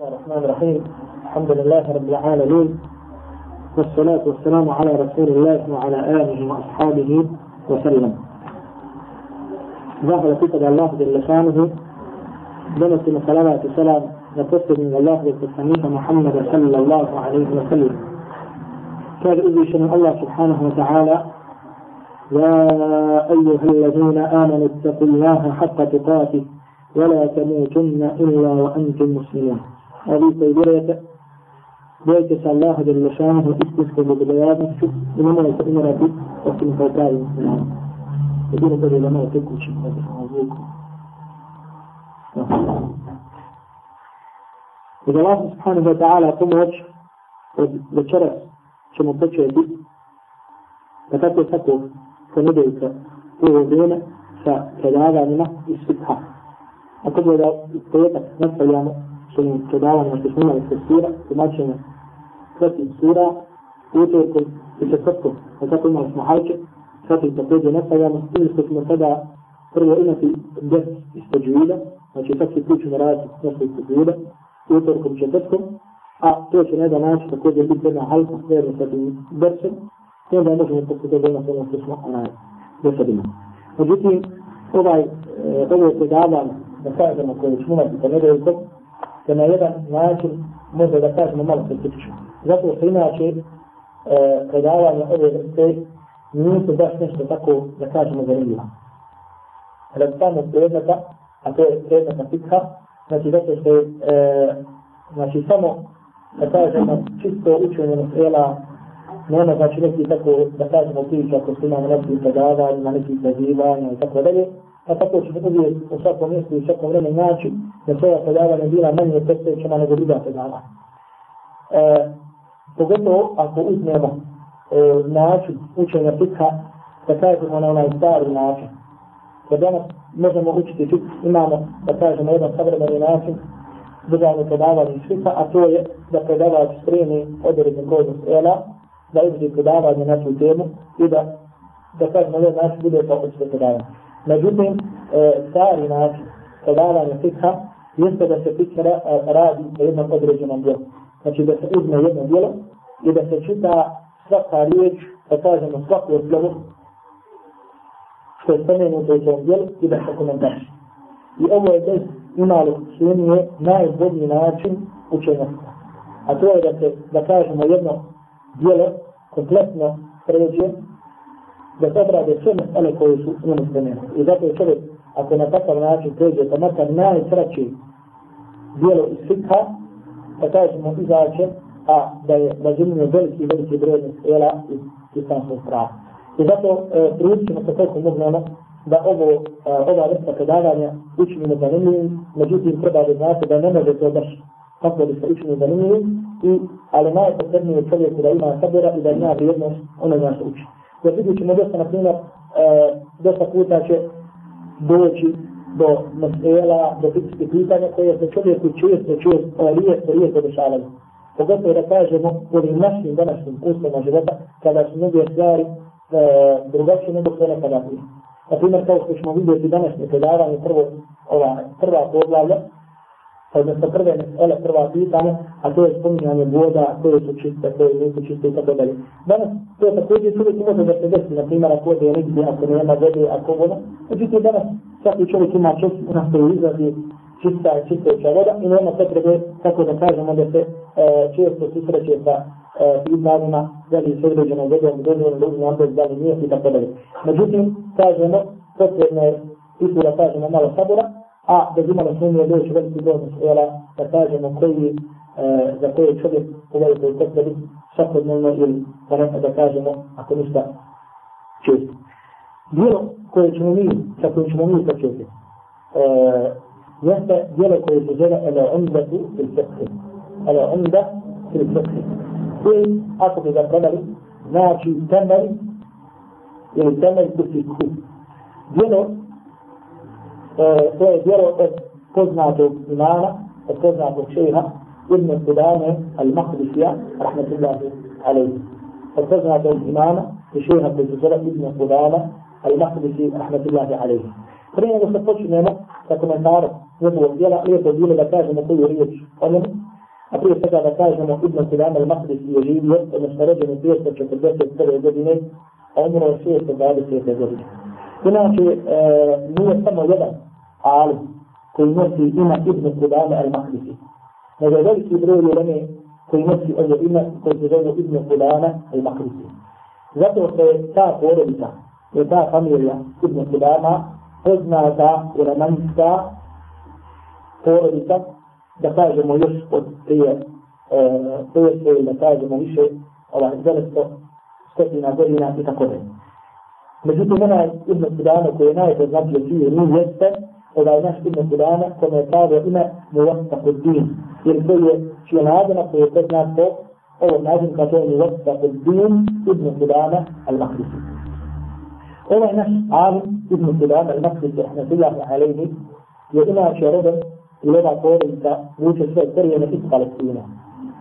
بسم الله الرحمن الرحيم الحمد لله رب العالمين والصلاة والسلام على رسول الله وعلى آله وأصحابه وسلم ظهر كتب الله جل شانه بنت الصلاة السلام نفس من الله بالتسميه محمد صلى الله عليه وسلم كان إذن شن الله سبحانه وتعالى يا أيها الذين آمنوا اتقوا الله حق تقاته ولا تموتن إلا وأنتم مسلمون a vi se izgledajte, bojite se Allaha da li šanah na istinskoj zadovoljavnosti i ne morate umarati osim kao pravi muslimani. I bilo to je da malo tekući, da se samo zvuku. I da Allah subhanahu wa ta'ala pomoć od večera ćemo početi da tako tako ponedeljka u ovo vrijeme sa predavanjima iz Fitha. Ako bude da u petak nastavljamo svojim predavanjem što smo imali sura, tumačenje svetim sura, utorkom i četvrtkom. A tako imali smo hajke, sada im također nestajamo, ili što smo sada prvo imati des iz pođuida, znači sad se pričemo raditi nešto iz pođuida, utorkom i četvrtkom, a to će na jedan način također biti jedna hajka sverna sa tim desom, i onda možemo to sada jedna sverna što smo do sad imali. Međutim, ovaj, e, ovo predavanje, da kažemo koje ćemo imati ponedeljkom, da na jedan način možda da kažemo malo kritično. Zato što inače e, predavanje ove vrste nisu baš nešto tako da kažemo zanimljiva. Kada stane predmeta, a to je predmeta fikha, znači zato što je e, znači samo da kažemo čisto učenje mesela nema znači neki tako da kažemo priča ako su imamo neki predavanje, na neki predivanje i tako dalje, a pa tako će se uvijek u svakom mjestu i u svakom vremenu naći da svoja predavanja bila manje predstavićena nego druga predavanja. E, pogotovo ako uzmemo e, način učenja fitha, da kažemo na onaj stari način. Jer danas možemo učiti fit, imamo, da kažemo, jedan savremeni način državne predavanje iz fitha, a to je da predavač spremi određen broj strela, da izvrši predavanje na tu temu i da, da kažemo, jedan ovaj način bude kao učite predavanje. Međutim, e, stari način predavanja fikha jeste da se fikha e, radi na jednom određenom dijelu. Znači da se uzme jedno dijelo i da se čita svaka riječ, da kažemo svaku slovo što je spomenuo u određenom dijelu i da se komentaši. I ovo je bez imalo sumnje najbolji način učenja A to je da se, da kažemo jedno dijelo kompletno pređe da zabrade sve mesele koje su njemu spomenu. I zato je čovjek, ako na takav način pređe, pa makar najkraći dijelo iz fikha, pa kaže mu izaće, a da je na zemlju veliki, veliki brojni strela iz islamskog prava. I zato e, trudit ćemo se koliko mognemo da ovo, e, ova vrsta predavanja učinu na zanimljivim, međutim treba da znate da ne može to baš tako da se učinu zanimljivim, i, ali najpotrebnije je čovjeku da ima sabora i da ima vrijednost onoga što učinu jer vidjet ćemo dosta, na primjer, e, dosta puta će doći do mesela, do fizičke pitanja koje se čovjeku često, često, rijesto, rijesto dešavaju. Pogotovo da kažemo u ovim našim današnjim uslovima života, kada su mnoge stvari e, drugačije nego što nekada prije. Na primjer, kao što ćemo vidjeti današnje predavanje, prvo, ova, prva poglavlja, odnosno prve mesele, prva pitanja, a to je spominjanje voda, koje su čiste, koje nisu čiste i tako dalje. Danas to je također čovjek može da se desi, na primjer, ako je nigdje, ako nema vode, ako voda. Znači, danas svaki čovjek ima čest u nas koji izrazi čista i čisteća voda i nema potrebe, tako da kažemo, da se e, često susreće sa e, pitanjima, da li se određeno vodom, dozvore, dozvore, dozvore, dozvore, dozvore, dozvore, dozvore, dozvore, dozvore, dozvore, dozvore, dozvore, dozvore, dozvore, dozvore, dozvore, dozvore, a da zima na sumnje doći veliki broj mesela, da kažemo koji, e, za koje čovjek uvaju koji tek da biti svakodnevno ili da ne da kažemo, ako ništa, često. Dijelo koje ćemo mi, sa kojim ćemo mi to često, e, jeste dijelo koje se zove ele onda tu il sekse. Ele onda il sekse. To je, ako bi ga predali, znači temelj, ili temelj kusi kusi. Dijelo to je djelo od poznatog imana, od poznatog šeha Ibn Kudane al-Maqdisija, rahmatullahi alaihi. Od poznatog imana i šeha koji se zove Ibn Kudane al-Maqdisi, rahmatullahi alaihi. Prije nego se počnemo sa komentarom njegovog djela, lijepo bilo da kažemo koju riječ o njemu, a prije svega da kažemo Ibn Kudane al-Maqdisi je živio, odnosno rođen u 241. godine, a umro je 620. godine. Inače, e, nije samo jedan ali koji nosi ima Ibn Kudame al-Mahdisi. Nego je veliki broj ulemi koji nosi ovo ima koji se zove Ibn Kudame al-Mahdisi. Zato što je ta porodica, je ta familija Ibn Kudama poznata ulemanska porodica, da kažemo još od prije e, prije sve, da kažemo više ovaj zelesto stotina godina i tako dalje. Međutim, onaj ime Kur'ana koje je znači od svih ruh jeste ovaj naš ime Kur'ana kome je pravo ime Kuddin. jer to je čije nadena koje je poznat po ovom nadenu kako je Kuddin Ibn Kur'ana al makrisi Ovaj naš Alim Ibn Kur'ana al-Mahdisi, rahmatullahi alaihi, je inače rodan i ova porodica vuče svoje korijene iz Palestina.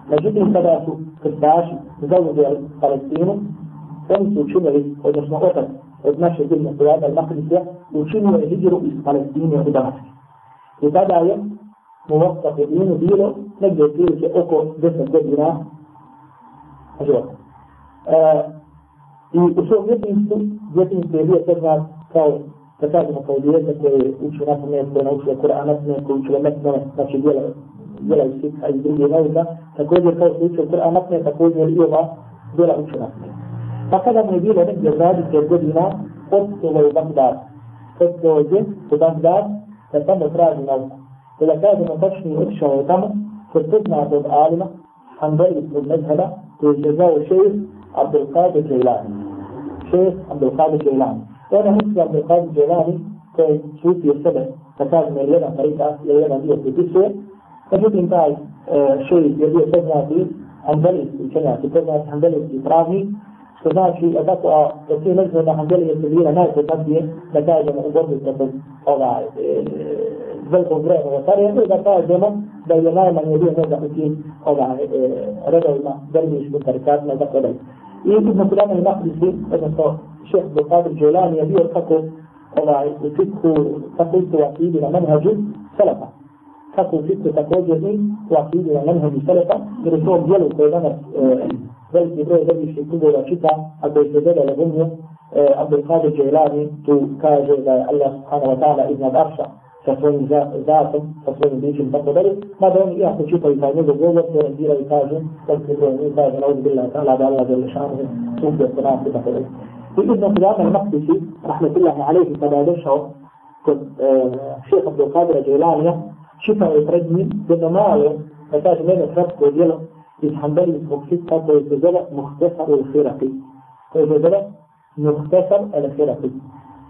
Međutim, kada su krtaši zauzeli Palestinu, oni su učinili, odnosno otak od naše zemlje koja je Makrisa, učinio je hijđeru iz Palestine u Damaske. I tada je mu vokta pred njenu bilo negdje prilike oko 10 godina života. E, I u svom djetinstvu, djetinstvo je bio poznat kao da kažemo kao djeze koje je učio na pamet, koje je naučio Kur'an, koje je učio metnove, znači djela, djela iz Sikha i druge nauka, također kao se učio Kur'an, također je i ova djela učio na pamet. Tako da mu je bilo negdje 20 godina poslilo u Bagdad. Poslilo je u Bagdad da tamo traži nauku. I da kažemo tačnije otišao je tamo kod poznatog alima Hanbali od Medheba koji se zvao šejh Abdul Qadir Jailani. Šejh Abdul Qadir Jailani. Ona misli Abdul Qadir Jailani koji slutio sebe da kažem je jedan tarika, je jedan dio pripisuje. Međutim, taj šejh je bio poznati Hanbalijski učenjaci, poznati Hanbalijski pravnik što znači zato a, da svi nam evangelija se bila najpoznatije, da kažemo u borbi protiv ovaj, e, velikog broja novotarija, i da kažemo da je najmanje bio možda u tim ovaj, redovima dervišku, karikatima i tako dalje. I Ibn Sulama i Mahdisi, odnosno šeh Bukhari Đelani je bio kako ovaj, u fitku, fakultu u akidu na menhađu salafa. Kako u fitku također i u akidu na menhađu salafa, jer u tom dijelu koje danas بل بروح بل شكوب ولا شتا أبو الجدل لهم أبو القادر جيلاني تو كاجي الله سبحانه وتعالى إذن الأرشا فسون ذاتم فسون بيش المقدر ما دون إياه تشيطة يتعني بقوة تنزيل يتاجم بل كبرون يتاجم نعوذ بالله تعالى بالله جل شانه سوف يصنع في تقريب وإذن قدام المقدسي رحمة الله عليه تبادشه شيخ عبد القادر جيلاني شفا يترجمي بأنه ما يحتاج من الفرق وديله الحنبلي في قد يتزلق مختصر الخرقي ويتزلق مختصر الخرقي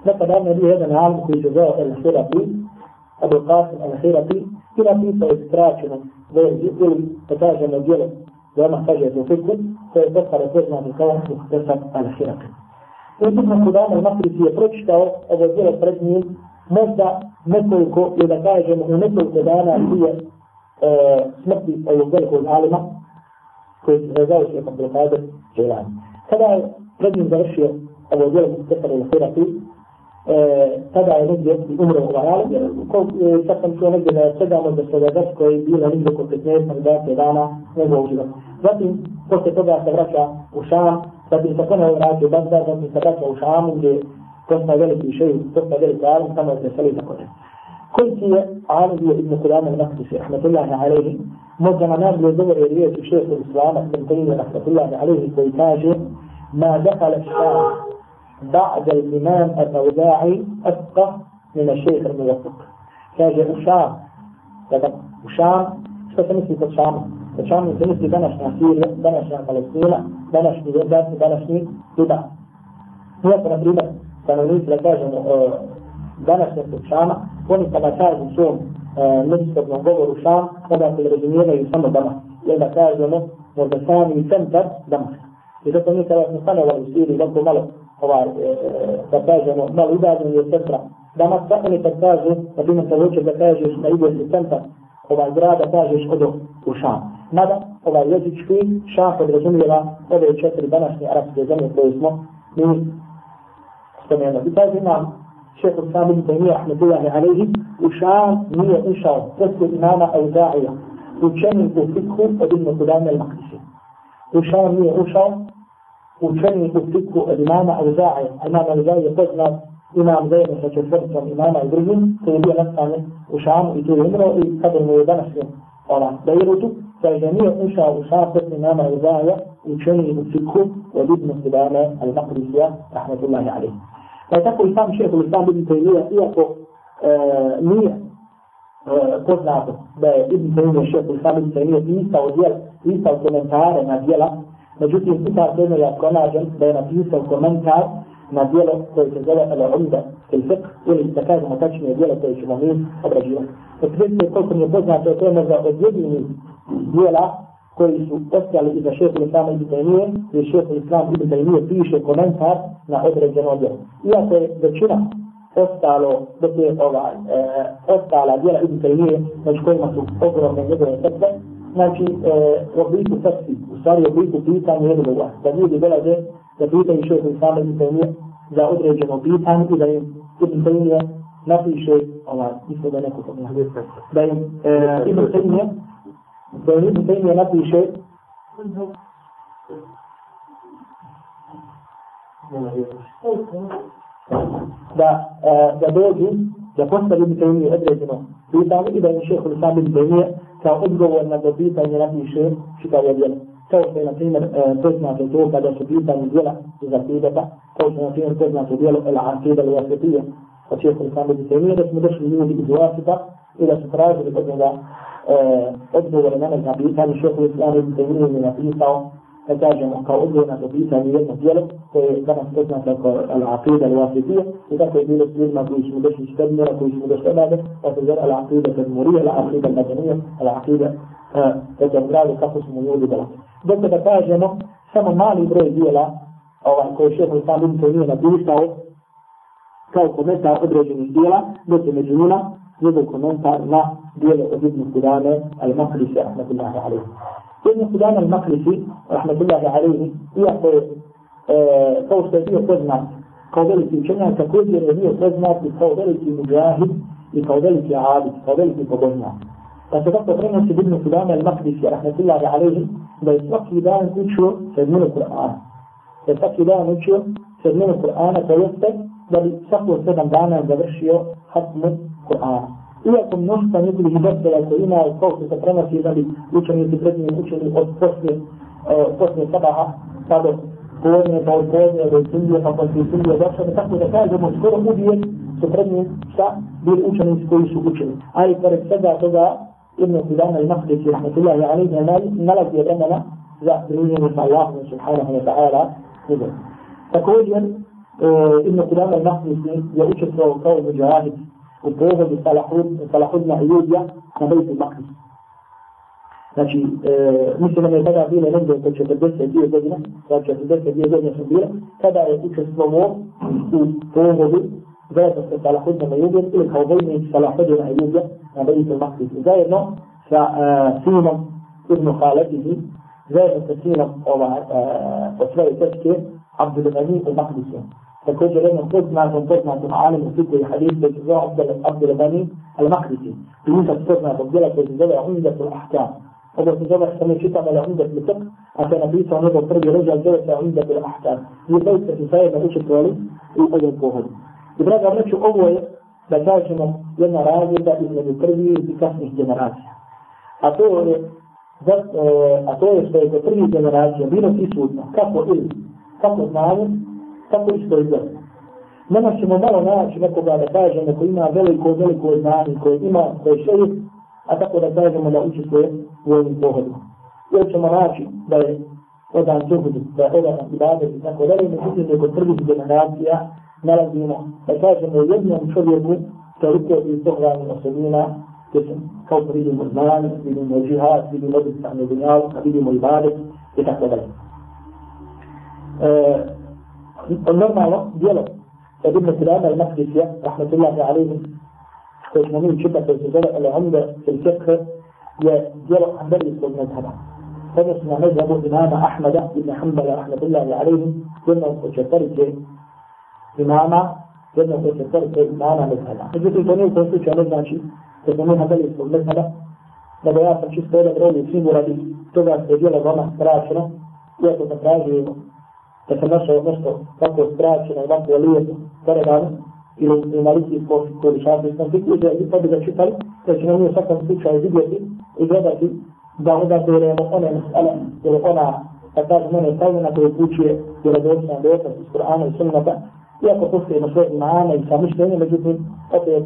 لقد عمل لي هذا العالم في جزاء الخرقي أبو القاسم الخرقي خرقي فإستراكنا ويقول تتاجم مجيلة وما فجأة تفكر فيتذكر كلمة الكون مختصر الخرقي Ukupno su dana u Matrici je pročitao ovo djelo pred njim, možda nekoliko, ili da kažemo u nekoliko dana prije e, smrti ovog velikog alima, koji se nazvao što je komplikado Jelan. Kada je pred njim završio ovo djelo u Stefanu u Hiratu, e, tada je negdje umro u Varali, jer e, sad sam čuo negdje na sedam od desetogadac koji je bilo negdje oko 15 dana, dana nego u životu. Zatim, poslije toga se vraća u Šam, zatim se ponovno vraća u Bazda, zatim se vraća u Šamu gdje je posna veliki šeji, posna veliki alim, tamo je se seli za kodem. كيف هي عارض ابن سلام المقدسي رحمة الله عليه مجمع ما بلو دور إيرية شيخ الإسلام ابن تيمية رحمة الله عليه بيتاجه ما دخل الشارع بعد الإمام الأوزاعي أبقى من الشيخ الموفق كاجة أشام كذب أشام فتنسي تشام تشام تنسي بنش نسيري بنش فلسطينة بنش نيوزات بنش نيوزات هي تقريبا سنوليس لكاجة آه، بنش نيوزات oni kada kažu svom e, međusobnom govoru sam, kada se rezumiraju samo dama. Jer da kažu ono, možda sam i centar dama. I zato mi kada smo stanovali u Siriji, zato malo, ovaj, e, da kažemo, malo udaženi od centra dama, kada mi kad kažu, na primjer se luče da kažeš da ideš u centar ovaj grada, kažeš odo u šam. Mada, ovaj jezički šam podrazumijeva ove četiri današnje arapske zemlje koje smo mi spomenuli. I kaže nam شيخ الاسلام ابن تيميه رحمه الله عليه وشار مية اشار تسوى امامه او داعيه وشنو تفكه ابن قدام المقدسي وشار مية اشار وشنو تفكه الإمام او داعيه امام الداعيه تزنى امام زين فتشفرت امام ابراهيم تيميه نفسه وشام يتوه امرو يتقدم ويبنسه ولا دايرته فجميع انشاء وشاطر امام الداعيه وشنو تفكه ابن قدام المقدسي رحمه الله عليه Pa je tako i sam šeho Islam Ibn Taymiyyah, iako e, nije e, poznato da je Ibn Taymiyyah šeho Islam Ibn Taymiyyah istao djel, istao komentare na djela, međutim Ibn Taymiyyah pronađen da je napisao komentar na djelo koje se zove Al-Umda, ili fiqh, ili da kažemo tačnije djelo koje ćemo mi obrađivati. Od sve koliko mi je poznato, to je možda od jedinih djela koji su ostali iza šehtu Islama Ibn Taymiye, jer šehtu Islama Ibn Taymiye piše komentar na određeno djelo. Iako je većina ostalo, dok je ova, e, ostala djela Ibn Taymiye, među kojima su ogromne njegove tekste, znači e, u obliku tekstu, u stvari u obliku pitanja jednog ova, da ljudi dolaze da pitaju šehtu Islama Ibn Taymiye za određeno pitanje i da im Ibn Taymiye napiše ova, mislim da neko to mi da im e, Ibn Taymiye da im da im je napiše da e, da dođu da postavi mi tajnije određeno pitanje i da im šehr sam im tajnije kao odgovor na to pitanje napiše čitav je e, djel. Kao što je na primjer poznato to kada su pitanje djela za pitata, kao što je na primjer poznato djelo el-Arkida ili Asetija, وشيخ الاسلام ابن تيميه بس مدش ميولي بواسطه الى استخراج الادله ابن والامام الذهبي كان شيخ الاسلام ابن تيميه من نفيسه فتاجم قائدنا ببيتا نيته في كان فتنا العقيده الواسطيه اذا كان يقول ما كويش مدش يستدمر كويش مدش تبادل وتجر العقيده التدمريه العقيده المدنيه العقيده تجمعال كفص ميولي بلا دوك فتاجم سما مالي بري ديالا او كويش الاسلام ابن تيميه نفيسه kao komentar određenih dijela, dok je među njima njegov komentar na dijelo od Ibn Kudane al-Makrisi, rahmatullahi alaihi. Ibn Kudane al-Makrisi, rahmatullahi alaihi, iako je, kao što je bio poznat kao veliki učenjak, također je bio poznat i kao veliki mujahid i kao veliki abid, kao veliki pogodnjak. Pa se tako prenosi Ibn Kudane al-Makrisi, rahmatullahi alaihi, da je svaki dan učio sedminu Kur'ana. Da je svaki dan učio sedminu Kur'ana, to jeste da bi svako sedam dana završio hatmu Kur'ana. Iako mnoštva njegovih dospjela koji ima, kao što se prenosi, da bi učenici pred njim učili od poslije, poslije sabaha, pa do podne, pa od podne, do sindije, pa poslije sindije, došle, tako da kažemo, skoro uvijek su pred njim šta bili učenici koji su učili. Ali pored svega toga, Ibn Qudana i Mahdići, rahmatullahi alaihi, nalazi je vremena za druženje sa Allahom subhanahu wa ta'ala. Također, Ibn Qudama al-Mahdi je učestvovao kao međuahid u pogledu Salahudna i Judja na Bejtu Makri. Znači, e, mislim da je tada bilo negdje oko 42 godine, znači 42 godine su bile, kada je učestvovao u pogledu zajedno sa Salahudnom i Judjem ili kao vojni Salahudna i Judja na Bejtu Makri. Zajedno sa e, sinom Ibn Khaletihi, zajedno sa sinom ova, e, od svoje tečke, Abdul Ghani u Makdisu. فكنت لما تسمع تسمع عالم الفقه الحديث باستاذ عبد عبد الغني المقدسي يوجد تسمع تسجيل تسجيل عمدة الأحكام هذا تسجيل أحكام شتى على عمدة الفقه عشان الله عليه وسلم رجع جلسة عمدة الأحكام يبيت في سايد أيش التوالي الأجل كوهد إبراهيم أرنتش أول بتاجنا لنا راجل إن التربية بكثرة جنراتها أتوه a to je što je do في generacija bilo prisutno, kako ili, tako isto i dobro. Nama ćemo malo naći nekoga da kaže, neko ima veliko, veliko znanje, koje ima, koje še je, a tako da kažemo da uči svoje u ovim pohodima. Jer ćemo naći da je odan džuhudu, da je odan ibadet i tako dalje, međutim neko prvi generacija nalazimo, da kažemo jednom čovjeku, toliko je iz dohranjena sredina, gdje se kao što vidimo znanje, vidimo džihad, vidimo odisanje dunjalka, vidimo ibadet i tako dalje. E, قلنا وقت ديالك ابن سلام المقدسي رحمة الله عليه تجمعين شبه في الزجالة العمدة في الفقه يدير حنبلي يقول مذهبا هذا اسمه مذهب إمام أحمد بن حنبل رحمة الله عليه لأنه كشترك إمام لأنه كشترك إمام مذهب إذا تتنين تنسوش عملنا شيء تتنين حنبلي في المذهب نبيات شيء سيلا برولي في مرادي تبع سيديلا ضمن كراشنا يأتي تتراجي da sam našao nešto tako skraćeno, ovako lijepo, predano, ili u maliki poši koji bi šafi sam tiku, da bi sad ga čitali, da će nam u svakom slučaju vidjeti i gledati da onda dojeremo one mesele, jer ona, da kažem, one stavljena na koje pućuje vjerodosna dokaz iz Korana i Sunnata, iako postoje na svoje imane i samišljenje, međutim, opet, e,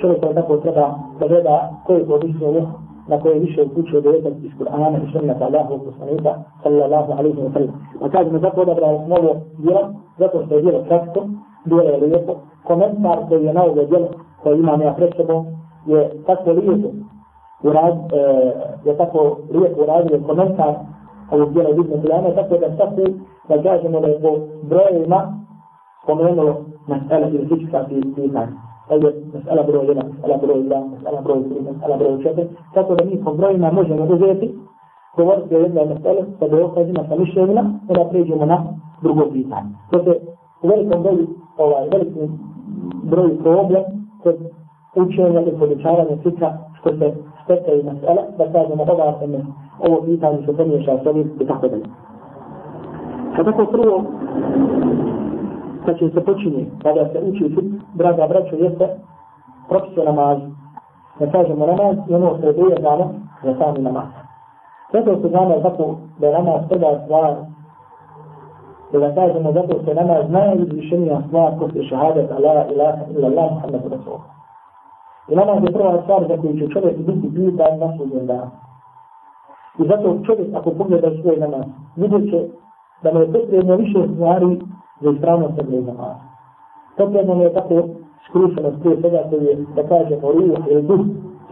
čovjek koji tako treba da gleda koje je to mišljenje, na koje više upućuje dojetak iz Kur'ana i sunnata Allahu poslanika sallallahu alaihi wa sallam. A pa kažem zato odabrao novo djelo, zato što je djelo kratko, djelo je lijepo, komentar koji je na ovo djelo koje imam ja pred sobom je tako lijepo, uraz, e, je tako lijepo uradio komentar ovog djela Ibn Kulana, tako da tako da kažemo da je po brojima spomenulo na stela ili fička pitanja ovdje mesela broj 1, mesela broj 2, mesela broj 3, mesela broj 4, tako da mi po brojima možemo uzeti, govoriti o jednoj mesele, pa sa dokazima, sa mišljenima, i pa da pređemo na drugo pitanje. To se u velikom broju, ovaj, velikom broju problem, kod učenja i podučavanja fika, što se spetaju mesele, da kažemo ova se mi ovo pitanje se pomiješa s ovim i tako dalje. Sa tako prvo, sa čim se počini kada se uči fit, draga braćo, jeste propisa namaz. Ne kažemo namaz i ono što je dvije znamo za sami namaz. Zato se znamo zato da je namaz prva stvar da ga kažemo zato što je namaz najizvišenija stvar ko se šahadet Allah ilaha illa Allah Muhammed Rasul. I namaz je prva stvar za koju će čovjek biti bitan na sudnjem danu. I zato čovjek ako pogleda svoj namaz vidjet će da mu je potrebno više stvari za ispravno srednje namaz. To je ono je tako skrušeno s prije svega koji je, da kaže, o ruh ili duh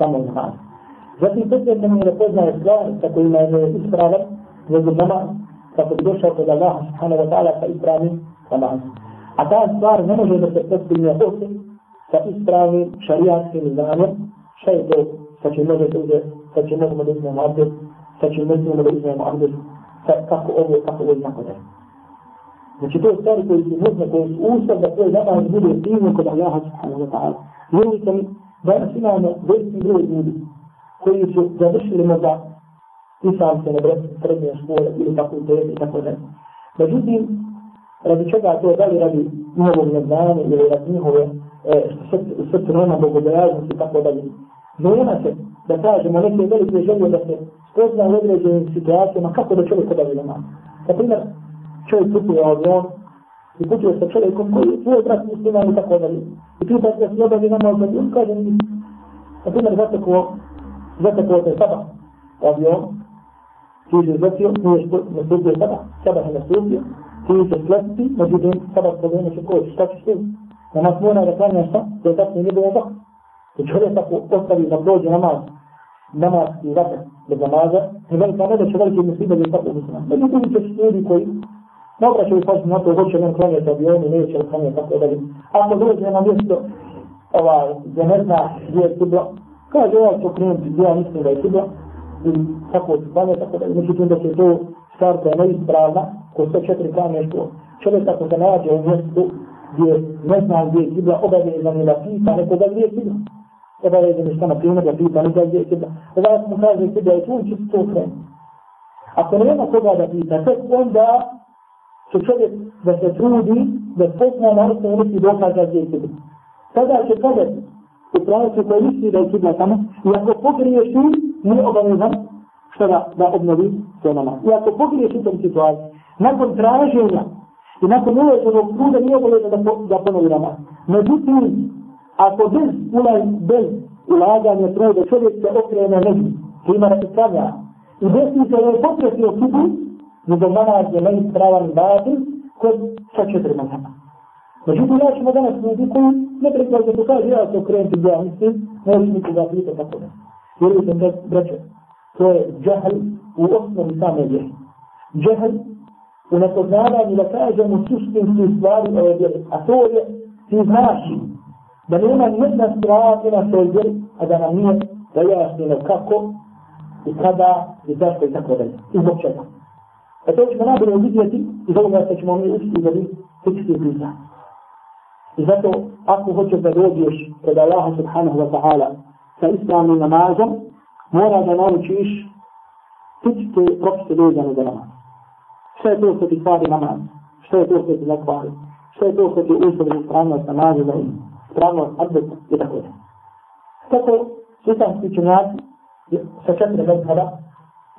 samo namaz. Zatim to je ono da poznaje stvar sa kojima je ispravan za namaz, kako bi došao kod Allah subhanahu wa ta'ala sa ispravnim namazom. A ta stvar ne može da se postigne osim sa ispravnim šarijatskim znanjem, šta je to sa čim može se uzeti, sa čim možemo da uzmemo abdest, sa čim ne smijemo da uzmemo abdest, kako ovo, kako ovo, kako ovo. Znači to je stvar koji su nutne, koji su ustav da to je nama ne bude divno kod Allaha subhanahu wa ta'ala. Vjeruj sam, danas imamo veliki broj ljudi koji su završili možda i sam se ne brez srednje škole ili tako u tebi i tako da. Međutim, radi čega to da li radi njegov neznanje ili radi njihove e, što se srce nema bogodajaznosti i tako da. Nema se da kažemo neke velike želje da se spozna u određenim situacijama kako da čovjek odavljena. Na primjer, čovjek putuje avion i putuje sa čovjekom koji je tvoj brat musliman i tako dalje. I tu tako se odavlja na malo zadnju, kaže mi, na primjer, zatekuo, zatekuo se saba avion, ti je zatio, ti je nastupio saba, saba je nastupio, ti je se slasiti, međutim, saba se zove neće koji, šta će se uvijek. Na nas mora da klanja šta, da je tako nije bilo zak. I čovjek tako ostavi da prođe namaz, namaz i vatak, bez namaza, je velika ne da će veliki muslima da je tako muslima. Međutim, će se koji ne obraćaju pažnju na to, hoće nam klanjati avioni, neće nam klanjati, tako da bi. Ako dođe na mjesto, ovaj, gdje ne zna gdje je kibla, kaže, ja ću krenuti gdje ja mislim da je kibla, i tako se klanje, tako da bi. Međutim, da će to starta neispravna, ko sve četiri klanje što čovjek ako se nađe u mjestu gdje ne zna gdje je kibla, obavezan je da pita nekoga gdje je kibla. Obavezan je što na primjer da pita nekoga gdje je kibla. Ovaj mu kaže kibla je tu i će se to krenuti. Ako nema koga da pita, tek onda što čovjek da se trudi, da spetne na osnovu unici dokaza gdje je Sada će kogat u pravcu koji misli da je kibla tamo, i ako pogriješ tu, nije obavezan što da, da obnovi to nama. I ako pogriješ u tom situaciji, nakon traženja i nakon uloženog truda nije obavezan da, po, da ponovi nama. Međutim, ako bez, ulaj, bez ulaganja truda čovjek se okrene nezim, klima da se stavlja, i desnice da je potresio kibla, nego namaz je meni pravan vadin kod sa četiri mazhaba. Međutim, ja ćemo danas ljudi koji ne prekvalite to kaže, ja se okrenuti za mislim, neću mi to da pita tako ne. Jer je da braće, to je džahl u osnovi same vjeri. Džahl u nepoznavanju da kažemo suštinski stvari ove vjeri. A to je, ti znaš da nema nijedna stvari na svoj vjeri, a da nam nije da jasnimo kako i kada i zašto i tako dalje. I zbog čega. A e to ćemo najbolje uvidjeti i zbog toga ćemo mi učiti da bi fiksni bliza. I zato, ako hoćeš da dođeš kod Allaha subhanahu wa ta'ala sa islamnim namazom, mora da naučiš fiksni propisi dođene za namaz. Što je to što ti stvari namaz? Što je to što ti zakvali? Što je to što ti uspravi spravnost namaza za ima? Spravnost, abdus i tako da. Tako, svi sam svičenjaci sa četiri medhada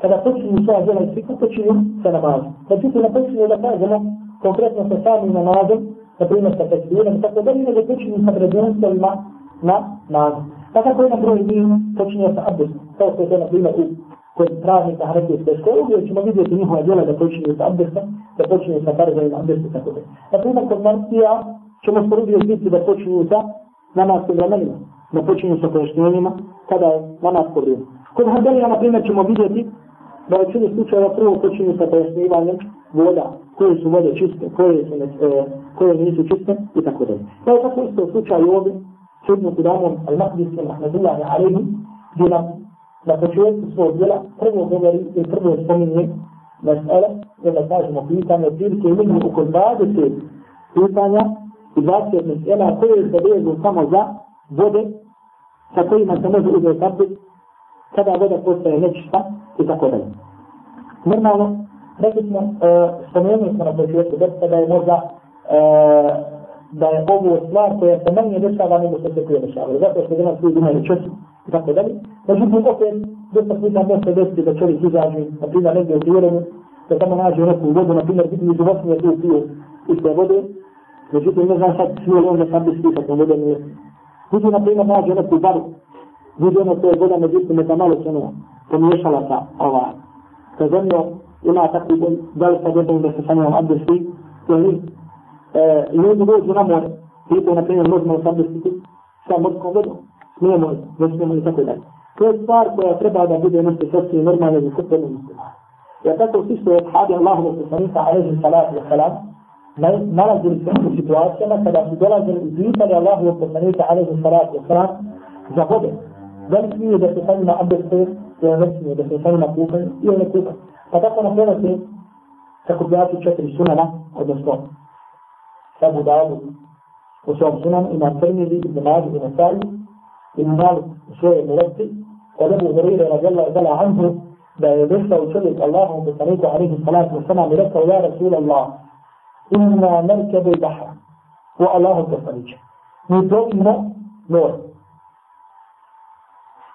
kada počinju svoja djela i svi ko počinju sa namazom. Znači ti ne počinju da kažemo konkretno sa samim namazom, na primjer sa tekstilom, tako da ne počinju sa predvijenstvima na namazom. Pa tako jedan broj nije počinio sa abdestom, kao što je to na primjer u kod pravnika Hrvatske škole, gdje ćemo vidjeti njihova djela da počinju sa abdestom, da počinju sa farzom i na abdestu, tako da. Na primjer kod Marcija ćemo sporediti odbiti da počinju sa namazom vremenima, da počinju sa pojašnjenima, kada je namaz po vrijeme. Kod Hrvatske, na primjer, ćemo vidjeti na većini slučajeva prvo počinju sa pojasnivanjem voda, koje su vode čiste, koje, su, e, koje nisu čiste i tako dalje. Pa je tako isto slučaj ovdje, sudnju kudamom al-Mahdisi al-Mahdullah al-Alihi, gdje nam na početku svog djela prvo govori i prvo spominje mesele, jer da kažemo pitanje, otprilike imamo oko 20 pitanja i 20 mesela koje se vezu samo za vode sa kojima se može uzeti kapit kada voda postaje nečista, i tako dalje. Normalno, rekli smo, e, spomenuli smo na početku drca da je možda e, da je ovo stvar koja se manje dešava nego što se prije dešavaju. Zato što danas ljudi imaju čest i tako dalje. Međutim, opet, dosta puta može se desiti da čovjek izađe, na primjer, negdje u dvijerenju, da tamo nađe neku vodu, na primjer, vidi životinje tu piju iz te vode. Međutim, ne znam sad, svi ovdje sam bi slišao tom vodom jesu. Ljudi, na primjer, nađe neku baru, vidi ono to je voda, međutim, je da malo se والمشلطة أو تجنب إلى تقريبا ذلك جدا بسسانية وأبدل فيه يعني يوم يقول جنامور في كون أبنين الموت من صدر فيه سامر كونغدو سمية موت وسمية موت تقول فالصار كتربع دابد نفس الشخص نرمى الذي كتب المسلم يتكو فيشتو يتحادي الله وسسانية عليه الصلاة والسلام nalazili se u situacijama kada su dolazili i pitali Allahu poslanika alaihi salatu wasalam za vode. Da li smije da se sa njima abdeste ya rasmi da sai na kukan iya na kukan pa tako na prenosi kako bi jači četiri sunana, odnosno Ebu Dawudu u svom sunanu, ima Tirmidhi, Ibn Mađu, Ibn Sari, Ibn Malik u svojoj molesti, od Ebu Hurire radijallahu ta'ala anhu, da je došao čovjek Allahu poslaniku alaihi salatu wasalam i rekao, ja Rasul Allah, inna merkebu bahra, o Allahu poslaniče, mi plovimo more.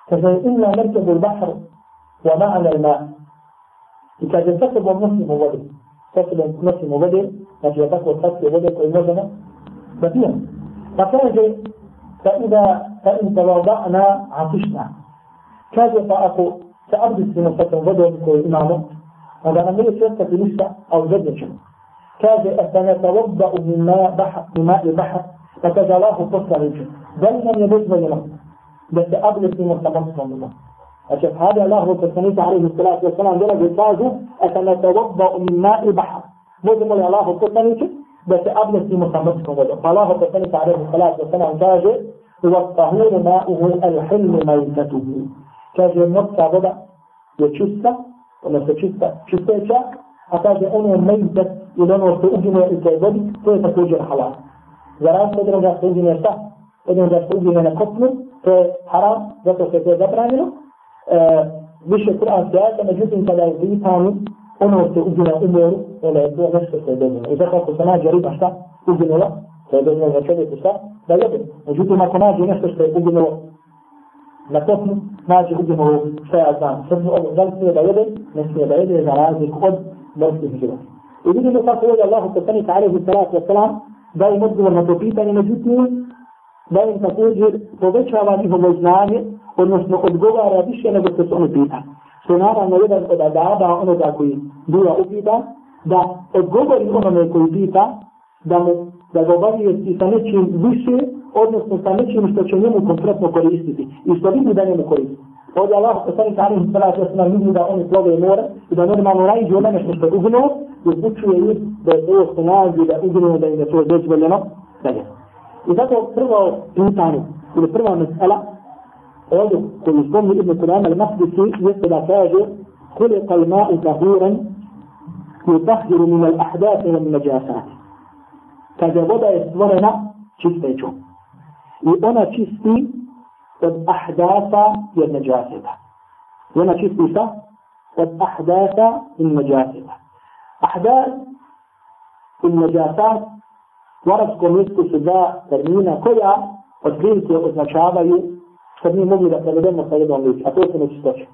فزينا مركب البحر ومعنا الماء لكاد ينتقل والنصف مبادر تصل نصف مبادر ما في يتقل الخط مبادر المجنة بدينا فكان جاي فإذا فإن توضعنا عطشنا كاد فأقو سأبدو في مصطفى مبادر كل إمامه وأنا ملي شرطة في لسة أو زجاجة كاد سنتوضأ من ماء بحر من ماء البحر فتجلاه طفلا بل من لم من بينهم بس قبل سن ال 15 من مصر عشان هذا له تسميت عليه الصلاة والسلام قال بيتاجه أتنا توضأ من ماء البحر مجمع الله تسميت بس قبل سن ال 15 من مصر فالله تسميت عليه الصلاة والسلام قال هو الطهور ماؤه الحلم ميتته قال نبتا بدا يتشسا ولا تشسا تشسا أتاج أنه ميتة إذا نوصل أجنة إتعبد فهي تكوجي الحلال زراس مدرجة تكوجي نرتاح إذا نرتاح تكوجي نرتاح ከሐራም ዘተሰደ ዘፍራሚ ነው مش القرآن ده لما جزء من تلاوي ثاني أنا أجنا أمور ولا أجنا نفس السبب إذا كنت سماع جريب أحسن أجنا لا سبب من الشيء تسا لا يبدو وجود ما كنا جنا نفس السبب أجنا لا نتفهم ما جي أجنا لا شيء أزام سبب أول ذلك لا يبدو نفس لا يبدو إذا رأي خد نفس الجرا يريد أن يقول الله سبحانه وتعالى في الصلاة والسلام دائما يمد والمتوفيت أن يمجد da im također povećava njihovo znanje, odnosno odgovara više nego što se ono pita. Što je naravno jedan od adaba onoga koji bila upita, da odgovori onome koji pita, da, mu, da ga obavije i sa nečim više, odnosno sa nečim što će njemu konkretno koristiti i što vidi da njemu koristi. Ovdje Allah poslani sarih sada će se nam vidi da oni plove mora i da normalno rađe u mene što što ugnuo, upućuje ih da je to što nađe da ugnuo da im je to dozvoljeno da je. I zato prvo pitanje ili prva mesela ovdje koju spomni Ibn Kuram al-Mahdisi jeste da kaže خلق الماء طهورا يطهر من الأحداث والنجاسات kada voda je stvorena čistećom. I ona čisti od ahdasa i od neđaseta. I ona čisti sa od ahdasa i neđaseta. Ahdas i neđasat U arabskom misku su dva termina koja od prilike označavaju što mi mogli da prevedemo sa jednom misku, a to su nečistoće.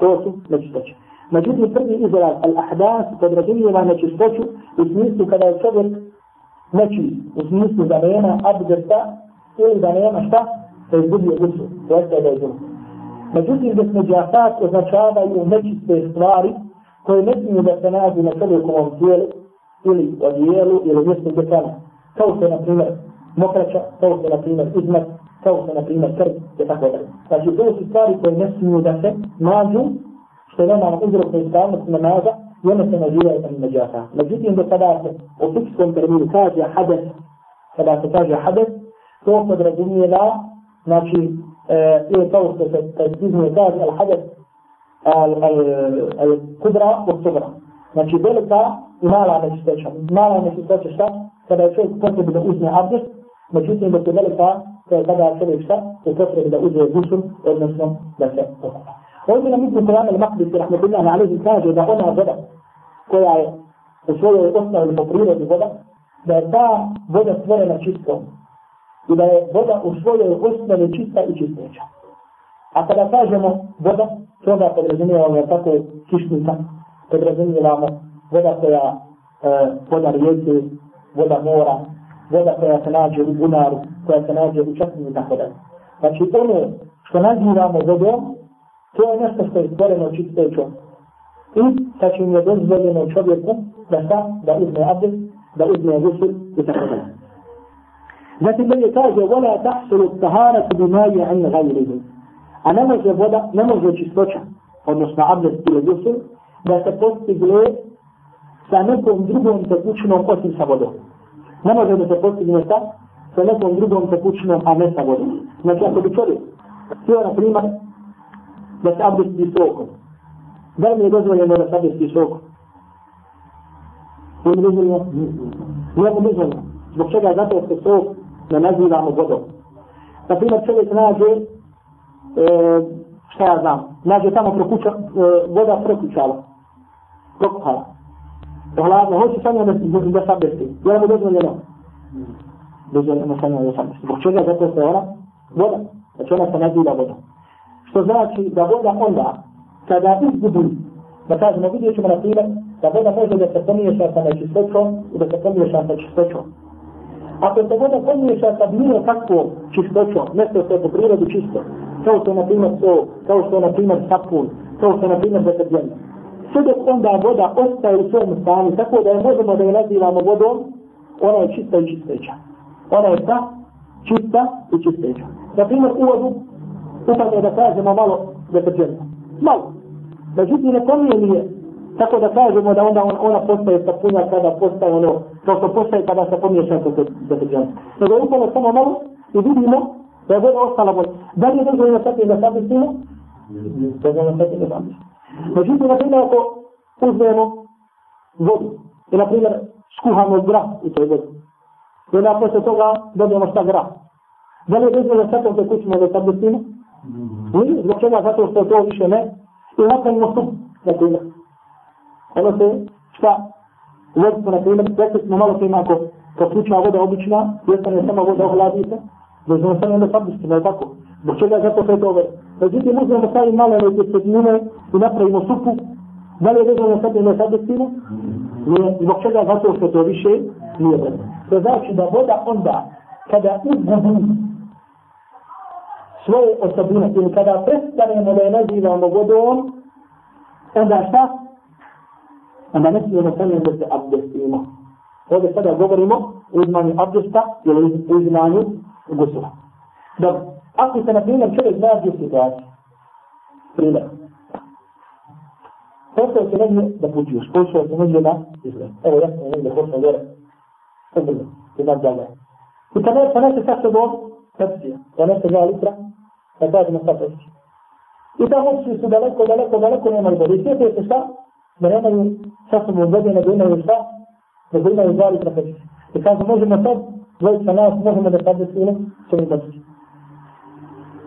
To su nečistoće. Međutim, prvi izraz, al-ahdas, podrazumijeva nečistoću u smislu kada je čovjek neči, u smislu da nema abdesta ili da nema šta, da je izgubio gusu, to je da je izgubio. Međutim, gdje smo džafat označavaju nečiste stvari koje ne smiju da se nađu na čovjekovom tijelu, ili odijelu ili mjestu gdje klanja. Kao što je, na primjer, mokraća, kao što je, na primjer, izmet, kao što je, na primjer, krv, i tako dalje. Znači, to su stvari koje ne smiju da se nađu, što je normalno uzrok neistavnost namaza, i one se nazivaju tam međaka. Međutim, do kada se u fikskom terminu kaže hades, kada se kaže hades, to podrazumijeva, znači, ili kao što se tajzizmu kaže al-hades, al-kubra od sobra. Znači, velika mala nečistoća. Mala nečistoća šta? Kada je čovjek potrebno da uzme abdest, međutim, dok je velika, to je kada čovjek šta? U potrebno da uzme gusul, odnosno da se pokupa. Ovdje nam izme Kur'an al-Maqdisi, rahmetullahi alaihi, kaže da ona voda koja je u svojoj osnovi po prirodi voda, da je ta voda stvorena čistom i da je voda u svojoj osnovi čista i čistoća. A kada kažemo voda, toga podrazumijevamo tako kišnica, podrazumijevamo voda koja e, voda rijeke, voda mora, voda koja se nađe u bunaru, koja se nađe u čatnju i tako dalje. Znači ono što nazivamo vodom, to je nešto što je stvoreno čistećom. I znači im je dozvoljeno čovjeku da sta, da uzme abdest, da uzme vusir i tako dalje. Zatim dalje kaže, vola tahsulu tahara tu bimaji an gajrihi. A ne može voda, ne može čistoća, odnosno abdest ili vusir, da se postigle sa nekom drugom tekućinom osim sa vodom. Ne može da se postigne sa, sa nekom drugom tekućinom, a ne sa vodom. Znači, ako bi čovjek htio, na primjer, da se abdesti sokom, da li mi je dozvoljeno da se abdesti sokom? Nije mi dozvoljeno? Nije mi dozvoljeno. Zbog čega? Zato što to ne nazivamo vodom. Na primjer, čovjek nađe, e, šta ja znam, nađe tamo prokuća, e, voda prokućala, prokuhala. Hladno, hoću sam ja da sabesti. Jel mu dozvoljeno? Dozvoljeno sam ja da sabesti. Zbog čega? Zato što je ona voda. Znači ona se nazira voda. Što znači da voda onda, kada izgubi, da kažemo, vidjet ćemo na primjer, da voda može da se pomiješa sa nečistoćom i da se pomiješa sa čistoćom. Ako se voda pomiješa sa bilo kakvo čistoćom, mjesto što je po prirodi čisto, kao što je na primjer to, kao što je na primjer sapun, kao što je na primjer zetrbjenje, sve dok onda voda ostaje u svom stanu, tako da je možemo da je nazivamo vodom, ona je čista i čisteća. Ona je ta, čista i čisteća. Na primjer, u vodu upadne da kažemo malo deterđenta. Malo. Međutim, ne pomijeni je. Tako da kažemo da onda ona postaje sapunja kada postaje ono, to što postaje kada se pomiješa sa deterđenta. Nego je upadne samo malo i vidimo da je voda ostala vod. Da li je dozvoljeno sad i da sad istimo? Dozvoljeno sad i da sad istimo. Međutim, na primjer, ako uzmemo vodu, i na primjer, skuhamo grah u toj vodi, i onda posle toga dobijemo šta grah. Da li je bezno da sakom te kućemo za tabletinu? Nije, zbog čega? Zato što to više ne. I napravimo sup, na primjer. Ono se, šta? Vodstvo, na primjer, rekli smo malo tema, ako kad ključna voda obična, jesna je samo voda ohladite, dođemo samo onda tabletinu, je tako? Zbog čega je zato sve dobro? Međutim, uzmemo stavim male neke sredine i napravimo supu. Da li je vezano sad i ne sadestimo? Nije. Zbog čega zato što to više nije dobro. To znači da voda onda, kada izgubi svoje osobine, ili kada prestanemo da je nazivamo vodom, onda šta? Onda ne smije na sami da se abdestimo. Ovdje sada govorimo o uzmanju abdesta ili uzmanju gusula. Dobro. Ako se na primjer čovjek nađe u situaciji, primjer, Pošao se negdje da putuješ, pošao se negdje na izgled. Evo, ja sam negdje, pošao gore. To je bilo, jedan dalje. I kad je ponese sa sobom, pepsija, ponese dva litra, da kažemo sa pepsija. I ta opcija su daleko, daleko, daleko nemaju vode. I sjeti se šta? Da nemaju sa sobom vode, nego imaju šta? Nego imaju dva litra pepsija. I kako možemo sad, dvojica nas, možemo da kada se ili, ćemo i pepsija.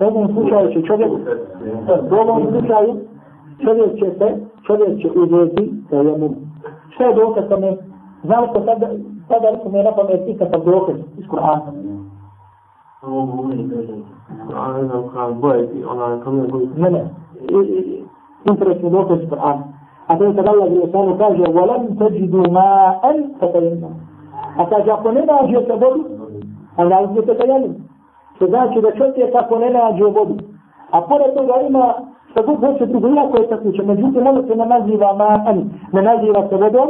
U ovom slučaju će čovjek, u ovom slučaju čovjek će se, čovjek će uvjeti sa jednom. Što je dokaz sa me? Znam što sad, sad da rekao me na pamet ti sad dokaz iz Kur'ana. Ne, ne. Interesni dokaz iz Kur'ana. A to je kada Allah je kaže, وَلَمْ تَجِدُ مَا أَلْ فَتَيْنَمْ A kaže, ako ne nađe se vodu, a nađe se kajanim. Što znači da čovjek ako ne nađe vodu. A pored toga ima što god hoće drugo, iako je tekuće. Međutim, ono se ne naziva ma'an, ne naziva se vodom,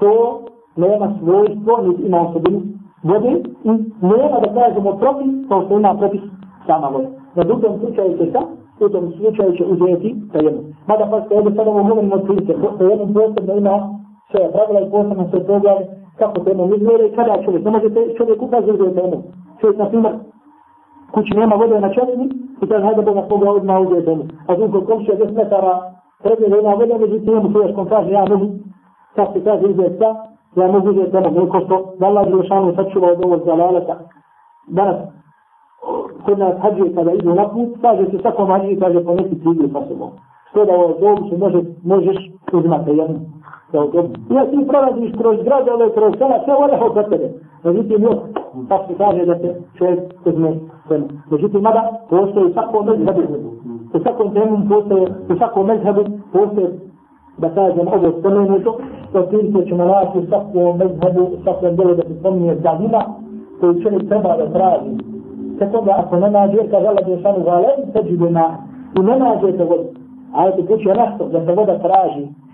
to nema svojstvo, niti ima osobinu vode i nema da kažemo propis, to što ima propis sama voda. Na drugom slučaju se sam, u tom slučaju će uzeti tajemno. Mada pa ste ovdje sad ovo govorimo od prilike, tajemno posebno ima sve pravila i posebno sve poglavlje, kako to jedno izmjere i kada čovjek, ne možete čovjek ukazati da je temu. Čovjek, na primjer, kući nema vode na čovjeku i kaže, hajde Boga koga odmah uđe temu. A zunko komšija 10 metara, prednje da ima vode, međutim, jednu čovjek kom kaže, ja mogu, sad se kaže, izve sta, ja mogu uđe temu. Neko što, da Allah je lišanu sačuva od ovog zalalata. Danas, kod nas hađuje kada idu na put, kaže se sako mađi i kaže, ponesi cilje sa sobom. Što da ovo zovu se možeš uzimati jednu kao ja ti prolaziš kroz gradove, kroz sela, sve ode hod za tebe. Međutim, još, tako se kaže da se čovjek uzme sveno. Međutim, mada postoje u svakom mezhebu. U svakom temu postoje, u svakom mezhebu postoje, da kažem, ovo spomenuto, to tim se ćemo naći u svakom mezhebu, u svakom delu da se spomenuje da ima, koji čovjek treba da traži. Tako da, ako ne nađe, kaže Allah je samo zalem, teđi do na, i ne nađe se vodi. Ajde, kući je nešto, da se voda traži,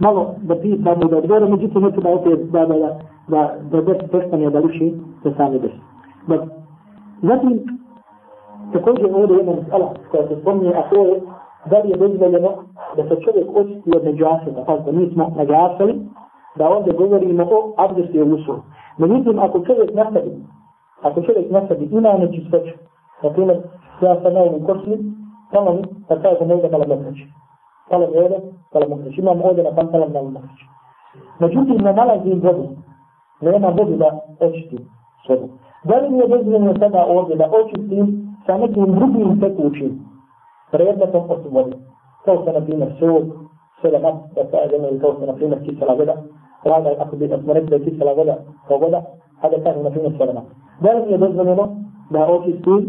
malo da pitamo da odgovore, međutim ne treba opet da da da da da da da da da da liši se sami desi. Da. Zatim, također ovdje jedna misala koja se spominje, a to je da li je dozvoljeno da se čovjek očiti od neđasa, pa da nismo nagasali, da ovdje govorimo o abdesti i usuru. Međutim, ako čovjek nasadi, ako čovjek nasadi ima nečistoću, na primjer, ja sam na ovom kosmi, samo mi, da kažem, ne znam, da ne znači. Kalem ovdje, kalem ovdje. Imam ovdje na pantalam na Lumahić. Međutim, ne nalazim vodu. Nema vodu da očistim svodu. Da li mi je dozvoljeno sada ovdje da očistim sa nekim drugim tekućim predmetom od vode? Kao što na primjer sud, sada mat, da kaže ili kao što na primjer kisela voda. Rada, ako bi smo rekli da je kisela voda kao voda, a da kaže na primjer sada mat. Da li mi je dozvoljeno da očistim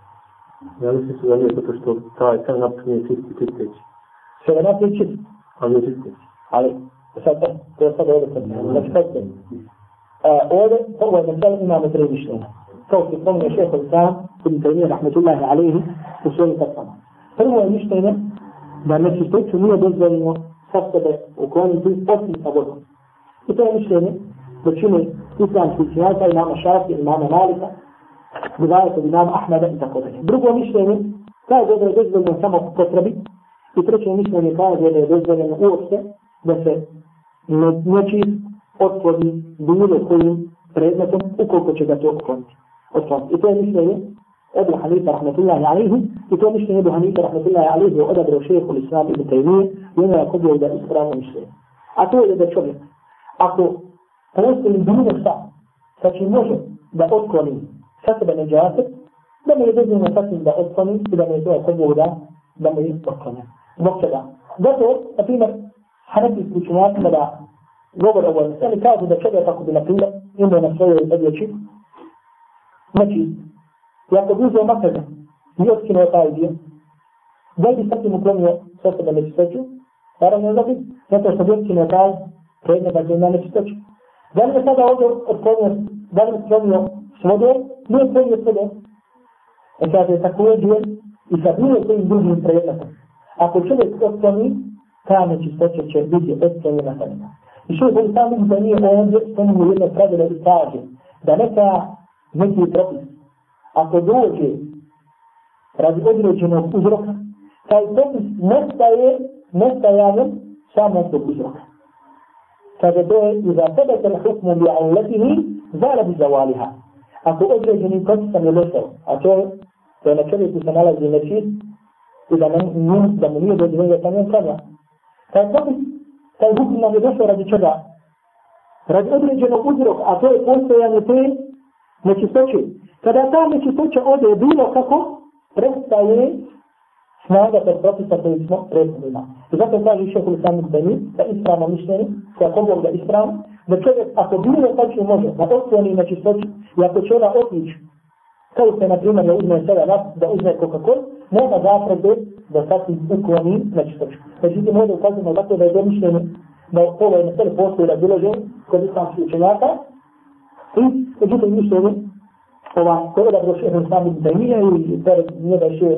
Ja mislim se da nije zato što taj taj napis nije čisti čisteći. Sve da napis čist, ali nije čisteći. Ali, sad da, to je sad ovdje sad. Znači, sad sam. Ovdje, prvo je da imamo tre mišljenja. Kao što spomenuo šeho Islam, kod intervjuje Rahmetullahi Alehi, u svojim tatama. Prvo je mišljenje da nečistoću nije dozvoljeno sa sebe ukloniti osim sa vodom. I to je mišljenje, većine islamskih činjaka, imama Šafi, imama Malika, rivajet od imama Ahmeda i tako dalje. Drugo mišljenje, kaže da je dozvoljeno samo potrebi i treće mišljenje kaže da je dozvoljeno uopšte da se neći otvori bilo kojim predmetom ukoliko će ga to otvoriti. I to je mišljenje Ebu Hanifa rahmetullahi alihi i to je mišljenje Ebu Hanifa rahmetullahi alihi je odabrao šehehu l-Islam ibn Taymiye i ono je kodio da ispravno mišljenje. A to je da čovjek, ako postoji bilo šta, sa čim može da otkloni كتب نجاسة لما يجوز من فتن ده أصلا إذا ما يجوز كبه ده لما يسبقنا وكذا ده تو أفينا حرف الكوشنات مدى قبل أول مثال كاذو ده كذا تاخد الأقيلة إما نفسه يبقى شيء ماشي يقبوز ومكذا يسكن وقائدية ده بسبب مكرمية سبب النجاسة ترى من ذلك يتصدق كنتاج كأن بدلنا نجاسة ده المثال ده وجه الكونية ده المثال ده سودور nije bolje sebe, e kaže također i sa bilo kojim drugim predmetom. Ako čovjek otkloni, ta nečistoća će biti otklonjena sa njima. I što je bolje sam da nije ovdje, što mu jedno pravilo i kaže, da neka neki propis, ako dođe radi određenog uzroka, taj propis nestaje nestajanjem samo tog uzroka. Kaže, to je i za tebe te hukmu bi aulatini, zaradi za valiha ako određenim kockama je lošao, a to je da je na čovjeku se nalazi neći i da, ne, da mu nije dođe da ne kanja. Taj pokus, taj hukum nam je došao radi čega? Radi određenog uzrok, a to je postojanje te nečistoće. Kada ta nečistoća ode bilo kako, prestaje snaga tog procesa koji smo prethodno imali. Zato kaže išao koji sam izbeni, da ispravno mišljeni, da ako Bog da ispravno, da čovjek ako bilo tačno može, da otkloni na čistoću, i ako će ona otići, kao se na primjer da uzme sada nas, da uzme Coca-Cola, nema zapravo da sad im ukloni na čistoću. Međutim, ovdje ukazujemo zato da je domišljeno da ovo je na sve postoje razdiloženje kod islamskih učenjaka, i međutim, mišljeno ova koroda bilo še jednom znamen da nije i per njega še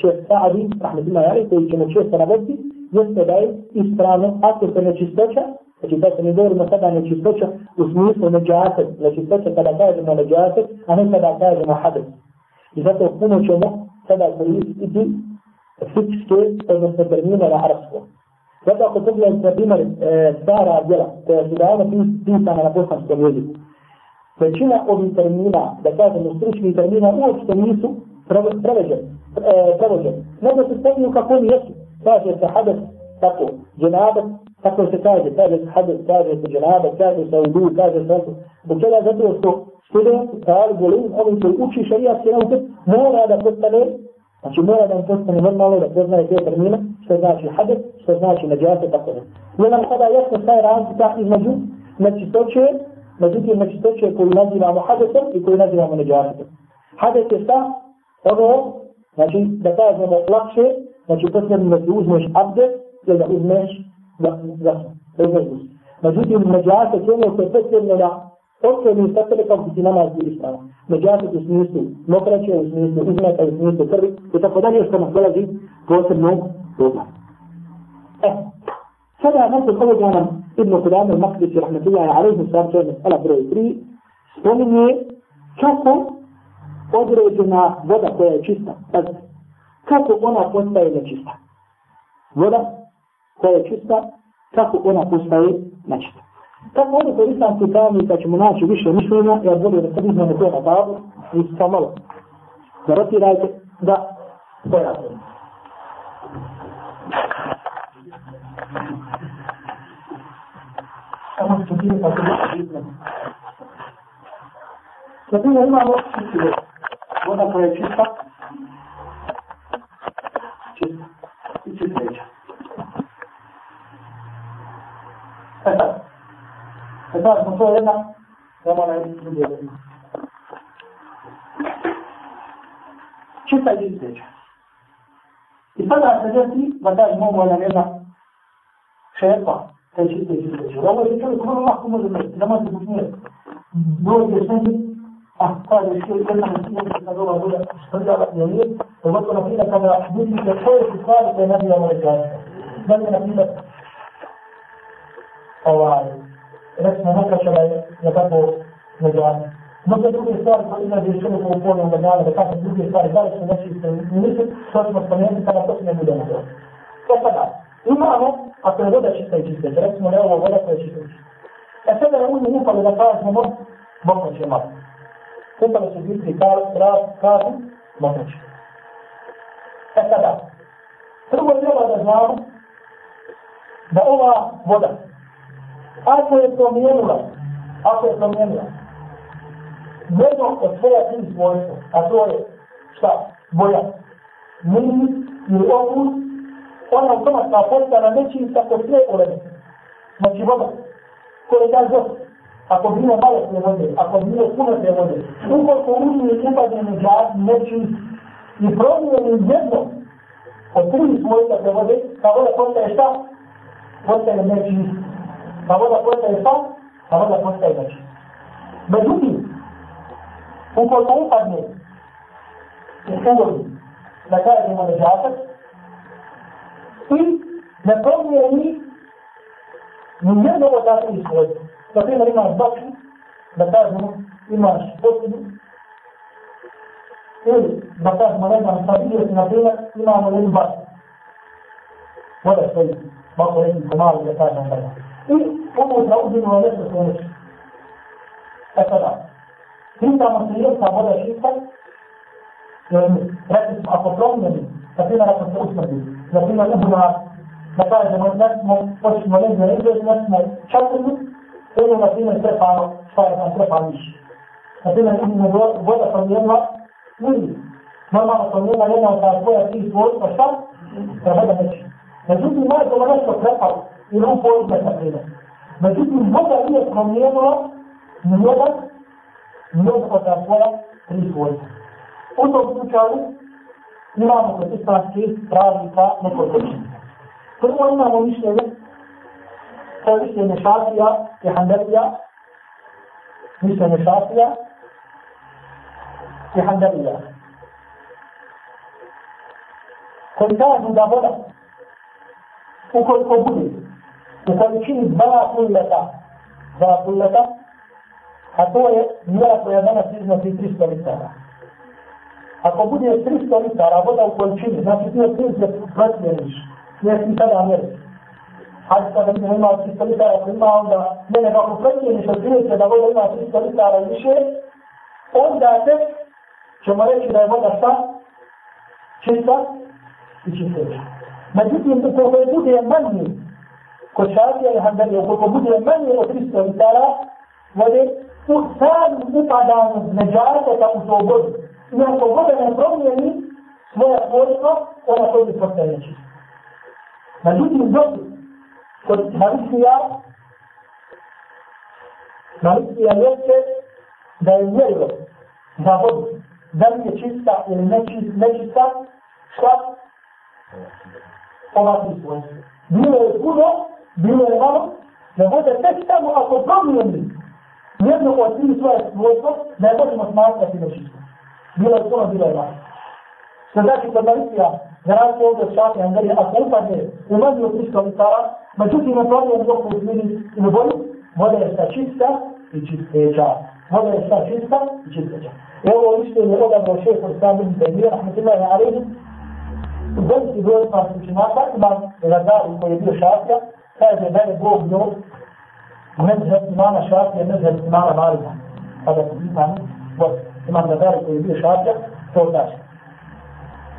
še e, sadi, rahme zima jari, koji ćemo često navoditi, jeste da je ispravno, ako se nečistoća, znači da se ne govorimo sada nečistoća u smislu neđasek, nečistoća kada kažemo neđasek, a ne kada kažemo hadet. I zato puno ćemo sada koristiti fikske, odnosno termine na arabsko. Zato ako pogledajte, na primjer, e, stara djela, koja su davno pisana na poslanskom jeziku, većina ovih termina, da kažemo stručnih termina, uopšte nisu e, prevođeni. Nego se spominju kako oni jesu. Kaže se hadas, tako, dženabat, tako se kaže, kaže se hadas, kaže se dženabat, kaže se udu, kaže se osu. Zbog čega zato što student, kar, golim, ovi koji uči šarijaske nauke, mora da postane, znači mora da postane normalno da poznaje te termine, što znači hadas, što znači neđate, tako da. Jer nam sada jasno staje razlika između nečistoće Međutim, znači to će koju nazivamo hadesom i koju nazivamo neđasitom. Hades je šta? Ono, znači da kažemo lakše, znači potrebno da ti uzmeš abdes ili da uzmeš zahmu. Međutim, neđasit je ono što je potrebno da Osobi u sastave kao ti si namaz bili stava. Međasak u smislu mokraće, u smislu izmeta, u smislu krvi, i tako dalje što nam dolazi posebno dobro. E, sada nakon ovoga nam ابن قدام المقدس رحمة الله عليه السلام جاي مسألة بروي بري ومني كفو ودرجنا ودى قوية جيستا بس كفو قونا قوية جيستا ودى قوية جيستا كفو قونا قوية جيستا Tako oni koji sam su pravni, da ćemo naći više mišljenja, ja volio da sad izmene koje na tabu, i su sam malo. Zarotirajte da pojavimo. ono što bi pa bilo bitno. Na primjer, imamo čistilo. Voda koja je čista, čista i čistleća. E sad, smo to jedna, ne mora jedna druga da ima. Čista i čistleća. I sada se desi, da kaži mogu jedna jedna šepa, te čiste i govori čovjek ono lako može mrtiti, da može biti mjesto. Dođe sebi, a kaže što je jedna na sjeći na dola voda, što je da je li, pa ovako na primjer kada vidim se koje su stvari koje ne bila moja kaže. Da li je na primjer, ovaj, recimo nakračala je na tako negane. No te druge stvari koje ima je čovjek u polju negane, da kako druge stvari, da li su neći se mislim, to ćemo spomenuti kada pa to se ne bude na dola. To sad pa da imamo, ako je voda čista i čista, da recimo ne ovo voda koja je čista. E sada je uzim upali da kažemo mod, mokno će mati. Upali su biti kar, rad, kažu, mokno će. E sada, prvo treba da znamo da ova voda, ako je promijenila, ako je promijenila, jedno od svoja tri svojstva, a to je šta? Boja. Nini ili okus, ona automatska postala neći im tako sve uredi. Znači voda, ko je taj zot? Ako bi malo te vode, ako bi bilo puno te vode, ukoliko uđu je upadnjeni žad, neći i promijeni jedno od tri svojica te vode, ta voda postaje šta? Postaje neći isto. Ta voda postaje šta? Ta voda postaje neći. Međutim, ukoliko upadne, je sugovi, da kada ima nežatak, i ne promijeni ni jedno od takvih svojstva. Na primjer imaš bakšu, da kažemo imaš posljednju, ili da kažemo ne znam šta vidjeti, na primjer imamo jednu bakšu. Vada stoji, bako jednu komalu, da kažem da je. I ono da uzimamo nešto što neće. E sada, pitamo se je ta voda čista, jer mi, ako promijeni, na primjer ako se usmrdi, da prima ljubima da kažemo da smo počinimo negdje negdje da smo čakrimi ono na primjer trepano šta je tam trepa više na primjer imamo voda sam jedna ili normalno sam jedna jedna od nas koja ti svojstva šta treba da neće međutim majko nešto trepa i on pojde sa primjer međutim voda nije promijenila njega njega od nas koja tri svojstva u tom slučaju moramo kod islamskih pravnika neko dođe. Prvo imamo mišljenje, to je mišljenje šafija i handelija, mišljenje šafija i handelija. Koji kažu da voda, ukoliko bude, u količini dva kuljeta, dva kuljeta, a to je mjera koja danas iznosi 300 litara. Ako bude 300 litara voda u količini, znači ti od 30 vrtne niš. Ne si sada ne. Ali kada bi ima 300 litara, ako pa ima onda, ne ne, ako prednije niš od 30, da voda ima 300 litara više, onda te ćemo reći da je voda šta? Čista i čisteća. Međutim, ukoliko je bude manji, kod šatija i handelija, ukoliko bude manji od 300 litara, vode, u sami upadamo neđarko tamo to obozite i ako god ne promijeni svoje svojstvo, ona to bi postojeći. Međutim, dobro, kod Marisija, Marisija jeste da je mjerilo za vodu, da li je čista ili nečist, nečista, šta? Ovakvi svojstvo. Bilo je puno, bilo je malo, da bude tek tamo ako promijeni jedno od tih svoje svojstvo, ne možemo smatrati nečistom. bila puno bilo je Što znači kod Malikija, za razliku ovdje od Šafi Andrije, ako upadne u manju od 300 litara, međutim ne problem dok u izmini ili bolju, voda je sta čista i čisteća. Voda je sta čista i čisteća. I ovo mišljenje odabro šefu Islamu ibn Taymiyyah, rahmetullahi alaihi, veliki broj islamskih učenjaka, imam Razali koji je bio šafija, kaže da je Bog njom, mezheb imama šafija, mezheb imama Malika. Kada se pitan, bolje. imam na dar koji je bio šafija, to znači.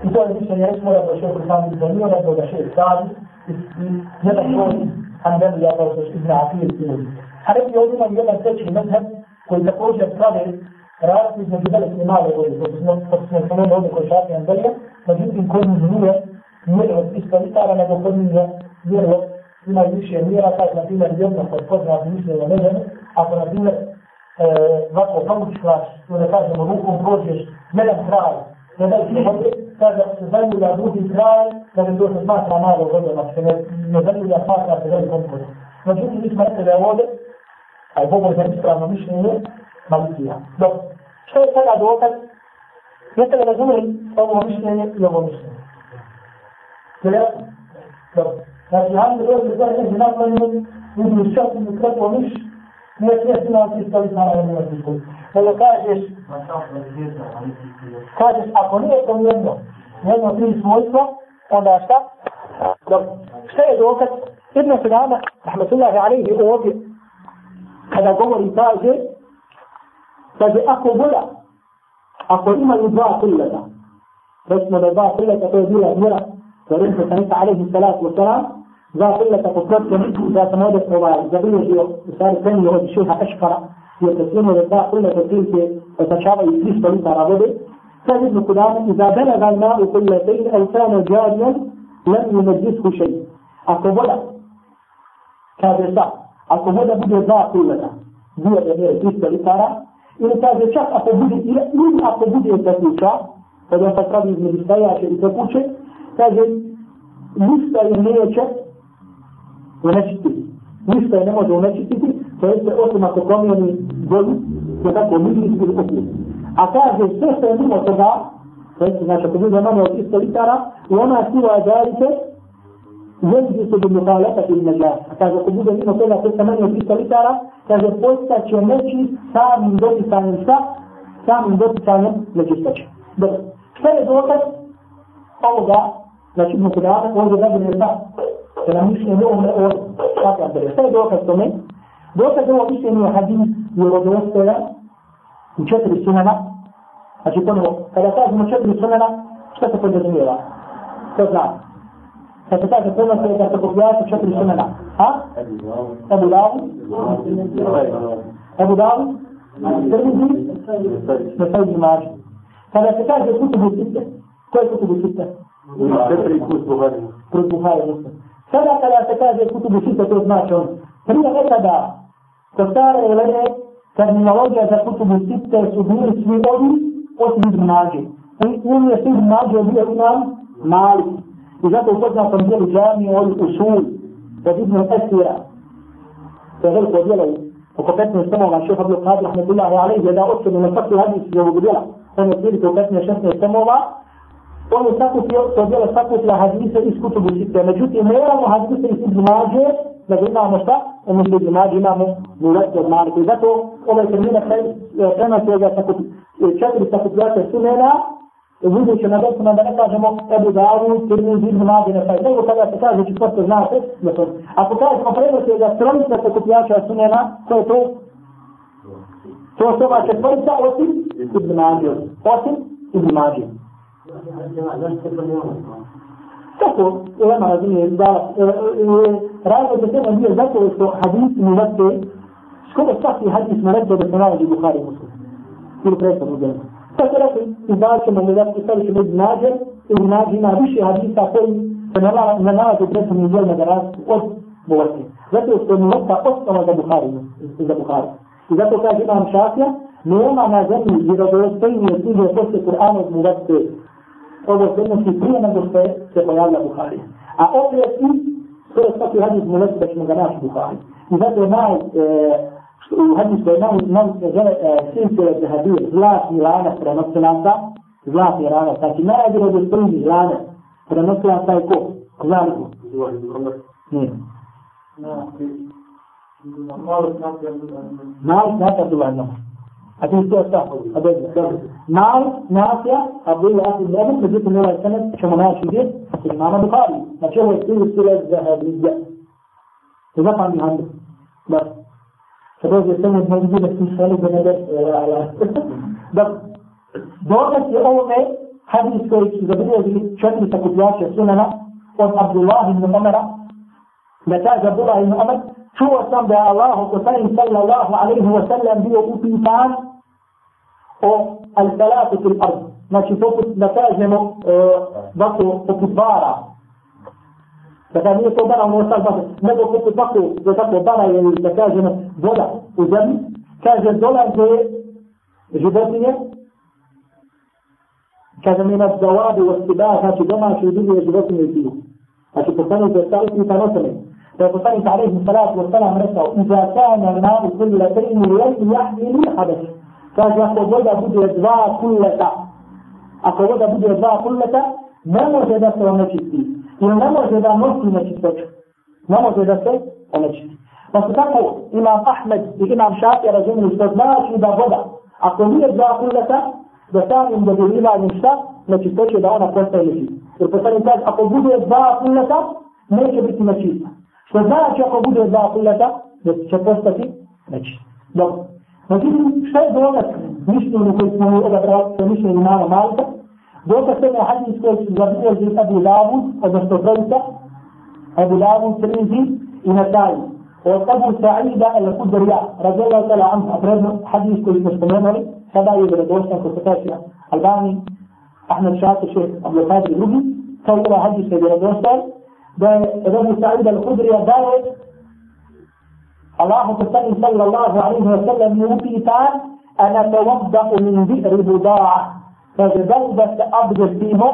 I to je više nije izmora, da što je sam izdanio, da ga še je stavi, i ne da što je handel i jabal što je znači i ljudi. A reći ovdje imam jedan treći medhem koji također prave razli između velike i male vode, to smo spomenuli ovdje koji šafija je handelio, međutim koji mi nije mjero od tiska litara, nego koji mi je mjero ima više mjera, tako na primjer jedno koji poznao mišljeno medhem, ako na primjer ovako e, pamučkaš, to da kažemo, rukom prođeš, jedan kraj. Kada ti ne kada se zanimlja drugi kraj, kada to se smatra malo vodama, se ne, ne zanimlja smatra se veli kompon. Znači, ti mi smo rekli da je ovdje, a je Bogom za znači ispravno mišljenje, malicija. Dok, što je sada dokaz? Jeste li razumeli ovo mišljenje i ovo mišljenje? Jel je jasno? Dobro. Znači, hajde dođe, da je nekje napravljeno, uzmiš čas i mi kratko mišljenje, ما تنسينا في الصليب على الله عز وجل فلو كاجش كاجش أقولي أقول يمنو يمنو في اسمه اسمه أنا وقت ابن سلامة رحمة الله عليه وقت kada govori kaže kaže ako vola ako كلها بس dva kuleta recimo da dva kuleta to je bila vola za sve tako protiv da sam ovdje ovaj zabilježio u stvari zemlju od šeha Eškara i je presunio da dva sve tako prilike otačavaju 300 litara vode sa jednu kudanu i za bela ga ima u koji je tegne ali sve ono djavljen ne mi ne zisku šeji ako voda kaže da ako voda bude dva sve tako dvije da je 300 litara ili kaže čak ako bude ili ako bude da kuća kada se pravi između stajače i kuće kaže Lista je neće unečistiti. Ništa je ne može unečistiti, to jeste osim ako promijeni vodu, to tako mi nisi bilo kupio. A kaže sve što je mimo toga, to jeste znači ako bude manje od 300 litara, i ona sila je dajite, Jezi bi se dobro kao lepati ime da. Kaže, ako bude vino toga, to je manje od 300 litara, kaže, postaće neći samim dopisanjem šta? Samim dopisanjem neći staće. Dobro. Šta je dokaz ovoga znači mu podatak ovdje zadnje je da da nam mišlje ne ovome od svake abdele. Šta je dokaz tome? Dokaz ovo mišljenje je hadis vjerodostoja u četiri sunana. Znači ponovo, kada kažemo četiri sunana, šta se podrazumijeva? To zna. Kad se kaže prenosi da se pogleda četiri sunana. A? Abu Davu? Abu Davu? Tirmidhi? Nasajdi Mađi. Kada se kaže kutubu sitte, koje kutubu sitte? Kod Buhari. Sada kada se kaže kutubu sita, to znači on. Prije nekada, sa stare uleme, terminologija za kutubu sita su bili svi ovi, osim iz mnađe. On je svi iz mnađe bio imam mali. I zato upoznao sam dijelu džamiju u usul, da vidimo esira. To je veliko djelo, oko 15 tomova šeha Abdul Qadir ali je da ocenu na svaki hadis je ovog djela. On je prilike 15-16 tomova, on je sakut je to djelo sakut la hadise iz kutubu sitte. Međutim, moramo hadise iz ibn Mađe, da ga imamo šta? Ono što ibn Mađe imamo gulet od Marke. Zato ovaj termina prema e, se ga sakut e, četiri sakutljate sunena, vidjet će na dosima da ne kažemo Ebu Davu, Tirmin, Zirnu, Mađe, ne kaj. Nego kada se kaže, čisto to znate, da to. Ako kažemo prema se ga tromica sakutljača sunena, to je to? To je to ova četvrca, osim ibn Mađe. Osim ibn Mađe. Tako, ulema razumije, da e, e, e, razlog za tema bio zato što hadis mu nadde, skoro svaki hadis mu nadde da se nalazi Bukhari muslim. Ili prekladu gleda. Tako da se izbacimo mu nadde, stavit ćemo iz nađe, iz nađe ima više hadisa koji se ne nalazi u prekladu gleda da razlog od Bukhari. Zato što mu nadde ostalo za Bukhari muslim, za Bukhari. I zato kaže imam šafija, nema na zemlji i da dostojnije tuže posle Kur'ana mu nadde ovo prednosti prije nego što se pojavlja Buhari. A opet i to je svaki hadis mu leti da ćemo ga naći Buhari. I zato je naj, e, što u hadis koji nam, nam se zove e, sinkele džahadir, zlatni lanac prenosilaca, zlatni lanac, znači najbolje da sprimi lanac prenosilaca je ko? Zlatni. Zlatni, zlatni. Hmm. Nije. Malo snata je zlatni. Malo snata je zlatni. عشان كده تاخذ نار نافية أقول له أخذ الأبد لقيت إنه لا سند كما شديد في الإمام البخاري ما شو يصير السيرة الذهبية إذا كان بهذا بس فده يسمى موجود في خالد بن على بس دوقت يوم هذه السيرة الله بن عمر da kaže Abdullah ibn Umar, čuo sam da je Allah poslanik sallallahu alaihi wa sallam bio upitan o al-salatu fil ard. Znači poput, da kažemo, da su poput vara. Dakle, nije to bara ono sad vata, nego poput tako, da tako bara je, da kažemo, voda u zemlji. Kaže, dolaze životinje, kaže mi nas zavadi u ostiba, znači domaće i divlje životinje i divlje. Znači, poslanik je stali i tanosanje. فتصلي عليه الصلاة والسلام نفسه إذا كان ما كل شيء لم يحمل حدث فإذا قد بد يدعى كل ساعة أقود بد يدعى كل ساعة ما وجد سوى نشد إن ما وجد نصف نشد ما وجد سوى نشد فستقو إمام أحمد إمام شافعي رجل الأستاذ ما أشد بدا أقول لي أدعى كل ساعة بسام إن بدل إلى نشد نشد تشد أنا كنت نشد إذا كنت أقول بد يدعى كل ساعة ما يجب أن فزاك قبول الباطلة لتشبستك نجي دو لكن شيء دولك مش من كل سنة ولا برات مش من مال مالك دولك سنة حد يسكت زبير جل أبو لابو أبو استفرنسا أبو لابو تريزي إنتاي وأبو سعيد الكدرياء رضي الله تعالى عنه أبرد حديث كل مستمر هذا يبرد وشنا كتاشيا الباني أحمد شاطر شيخ أبو القادر الربي كورا حديث يبرد وشنا da je Ebu Sa'ida al-Hudrija da je Allah poslanik sallallahu alaihi wa sallam je upitan ana tawadda'u min bi'ri buda'a kaže da li da se abdestimo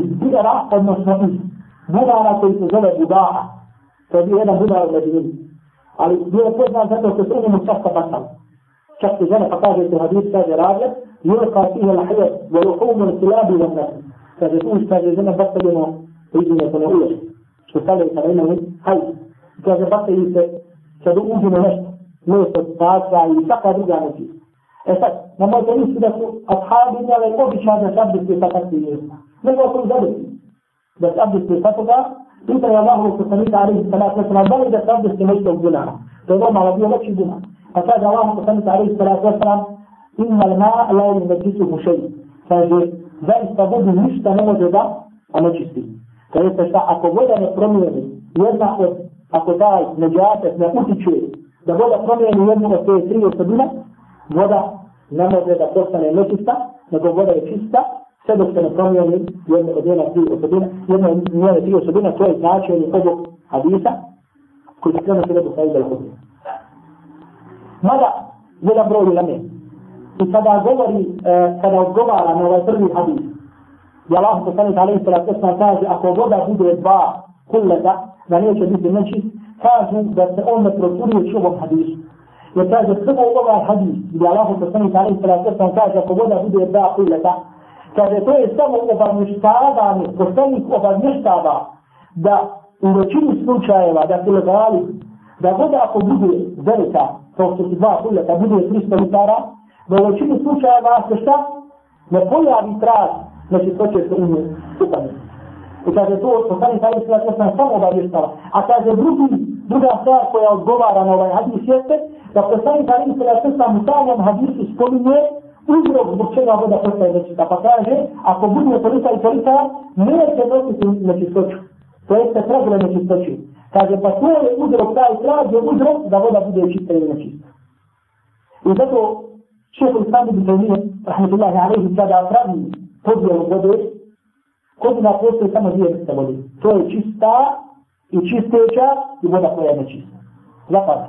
iz bi'ra odnosno iz budara koji se zove buda'a to je jedan budar u Medini ali bio je poznat zato što se u njemu časta basao čak i žena pa kaže se hadis kaže radija يلقى فيه الحيض ولحوم الكلاب والنسل. فبتقول فبزنا بطلنا رجل فنقول špitale i terenovi, hajde. Kaže, bacaju se kad uđemo nešto, lepo pača i svaka druga nešto. E sad, nemojte misliti da su ashabi imali običaj da se abdestuje sa takvim mjestima. Nego su zadesni. Da se abdestuje sa toga, Pita je Allahu poslanika alaihi salatu wasalam, da li da se abdestuje nešto od gunaha? To je normalno bio veći gunah. Pa kaže Allahu poslanika alaihi salatu wasalam, inna lma la yunajjisuhu shay. Kaže, zaista vodu ništa ne može da onečisti. kaže šta, ako voda ne promijeni, jedna od, ako taj neđatak ne utiče, da voda promijeni jednu od te tri osobina, voda ne može da postane nečista, nego voda je čista, sve dok se ne promijeni jedna od njena tri osobina, jedna od njena tri osobina, to je značajni ovog hadisa, koji se krenu se ne postavi da lahko. Mada, jedan broj ulame, i kada govori, e, kada odgovara na ovaj prvi hadis, I Allah poslanik alaihi sallatu osma kaže ako voda bude dva kuleta da neće biti neći, kažu da se on ne protunio ću ovom hadisu. Jer kaže prvo ovoga hadis gdje Allah poslanik alaihi sallatu osma kaže ako voda bude dva kuleta, kaže to je samo obavništavanje, poslanik obavništava da u većini slučajeva da se legali, da voda ako bude velika, kao što su dva kuleta, bude 300 litara, da u većini slučajeva se šta? Ne pojavi trast znači to će se umjeti, stupanje. I kaže to, to sami sami sada to sam samo obavještava. A kaže drugi, druga stvar koja odgovara na ovaj hadis jeste, da to sami sami sada to sam u tajnom hadisu spominje uzrok zbog čega voda postaje nečita. Pa kaže, ako budu tolika i tolika, neće nositi nečistoću. To jeste problem nečistoću. Kaže, pa to je uzrok, taj trag je uzrok da voda bude čista ili nečista. I zato, šehr Islam ibn Taymiyyah, rahmetullahi alaihi, kada pravi podijelu vode, kodina postoji samo dvije vrste vode. To je čista i čisteća i voda koja je nečista. Zapadno.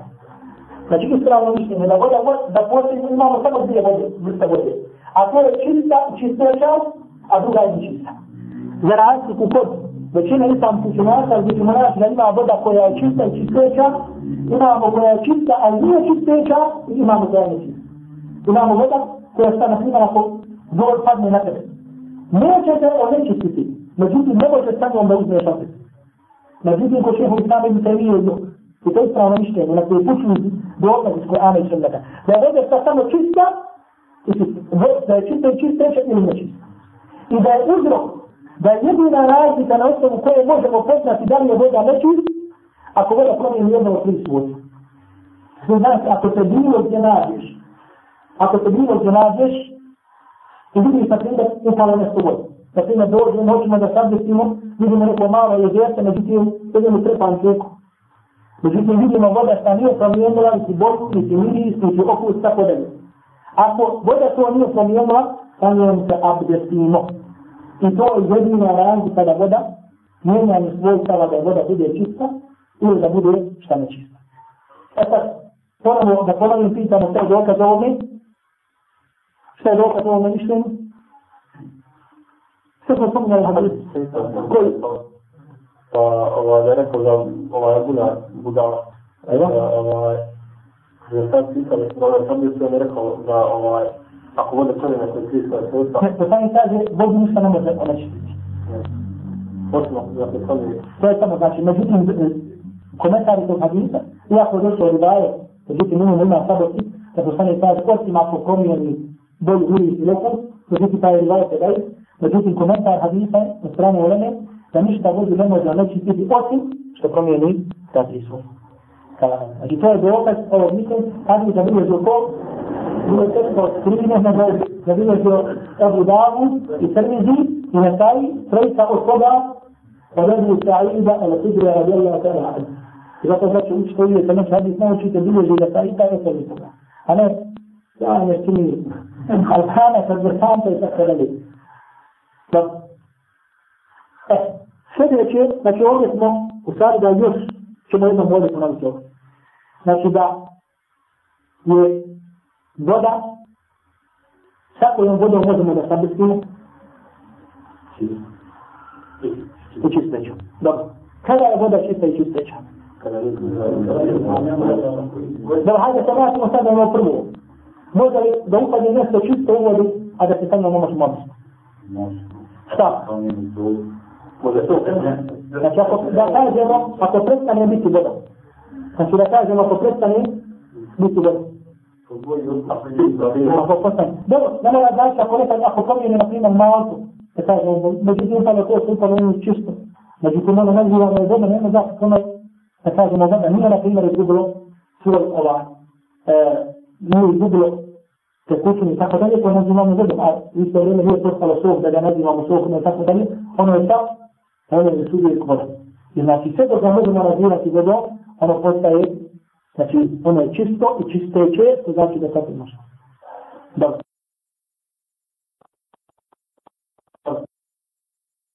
Znači ispravno mišljenje da voda da postoji imamo samo dvije vode, vrste vode. A to je čista i čisteća, a druga je nečista. Za razliku kod većine islamskih učenjaka, gdje ćemo naći da ima voda koja je čista i čisteća, imamo koja je čista, ali nije čisteća i imamo koja je nečista. Imamo voda koja je stana primjena ako zvor padne na tebe. Neće se onečistiti. Međutim, ne može sa njom da uzme šafet. Međutim, ko šehovi sami mi trebio jo. I to je strano mišljenje, na koje pušli do odnog iz Korana i Sunnata. Da je vode sa samo čista, da je čista i čista, neće ili nečista. I da je uzrok, da je jedina razlika na osnovu koje možemo poznati da li je voda nečist, ako voda promijeni jedno od tri svoje. Znači, ako se bilo gdje nađeš, ako se bilo gdje nađeš, I vidim sa tim da je palo nešto bolje. Sa tim da dođe, hoćemo da sad vidimo, vidimo neko malo je djeca, međutim, vidimo trepan čeku. Međutim, vidimo voda šta nije promijenila, niti bolju, niti miris, niti okus, tako da je. Ako voda to nije promijenila, sa njom se abdestimo. I to je jedina ranga kada voda, mijenja mi svoj stava da voda bude čista, ili da bude šta nečista. E sad, ponovno, da ponovim, pitamo taj dokaz ovdje, Šta je dokaz ovome mišljenju? Sve smo spominjali hadis. Koji? Pa, ovaj, da je rekao da ovaj guna budala. Evo? Ovaj, da je sad pisali, da sam bi sve mi rekao da, ovaj, ako vode čovje neko je pisao, je sve sam. Ne, da sam kaže, Bog ništa ne može onečiti. Osno, da se sam To je samo, znači, međutim, e, komentari tog hadisa, iako došlo ribaje, međutim, ono nema sabosti, da postane taj osim ako promijeni bolj uri i lepo, to biti taj rivajet je daj, međutim komentar hadisa od strane Oleme, da ništa vodi ne može neći biti osim što promijeni ta prisvo. Znači to je dokaz ovog mislim, kada je zabilježio to, bilo je teško skrivne, nego je zabilježio Ebu Davu i Srbizi i na taj trojica od koga povedu se Aida, ali se izgleda radi Allah te Aida. I zato znači učite uvijek, neće hadis naučite bilježi da taj i taj je A ne, ja ne činim. من خلقانة الجسام في تخلالي Sada će, znači ovdje smo u stvari da još ćemo jednom ovdje ponoviti ovdje. Znači da je voda, sa kojom vodom možemo da sad bismo? U čisteću. Dobro. Kada je voda čista i čisteća? Kada je voda čista i čisteća? Dobro, hajde se vratimo sada na prvu. Može li da upadne nešto čisto u vodu, a da se tamo ne može Može. Šta? Znači, ako da kažemo, ako prestane biti voda. Znači, da kažemo, ako prestane biti voda. Ako prestane. Dobro, ne mora znači, ako nekaj, ako promijene, na primjer, na autu, da kažemo, međutim, pa neko se upadne ono čisto. Međutim, ono nazivamo je voda, nema zašto tome, da kažemo, voda nije, na primjer, izgubilo, čuvali ova, e, nije izgubilo te kućne i tako dalje, to nazivamo vodom, a isto vrijeme nije postalo sok da ga nazivamo sokom i tako dalje, ono je šta? Ono je su uvijek voda. I znači sve dok ga možemo razvirati vodom, ono postaje, znači ono je čisto i čisto je čest, to znači da sad je možda. Dobro.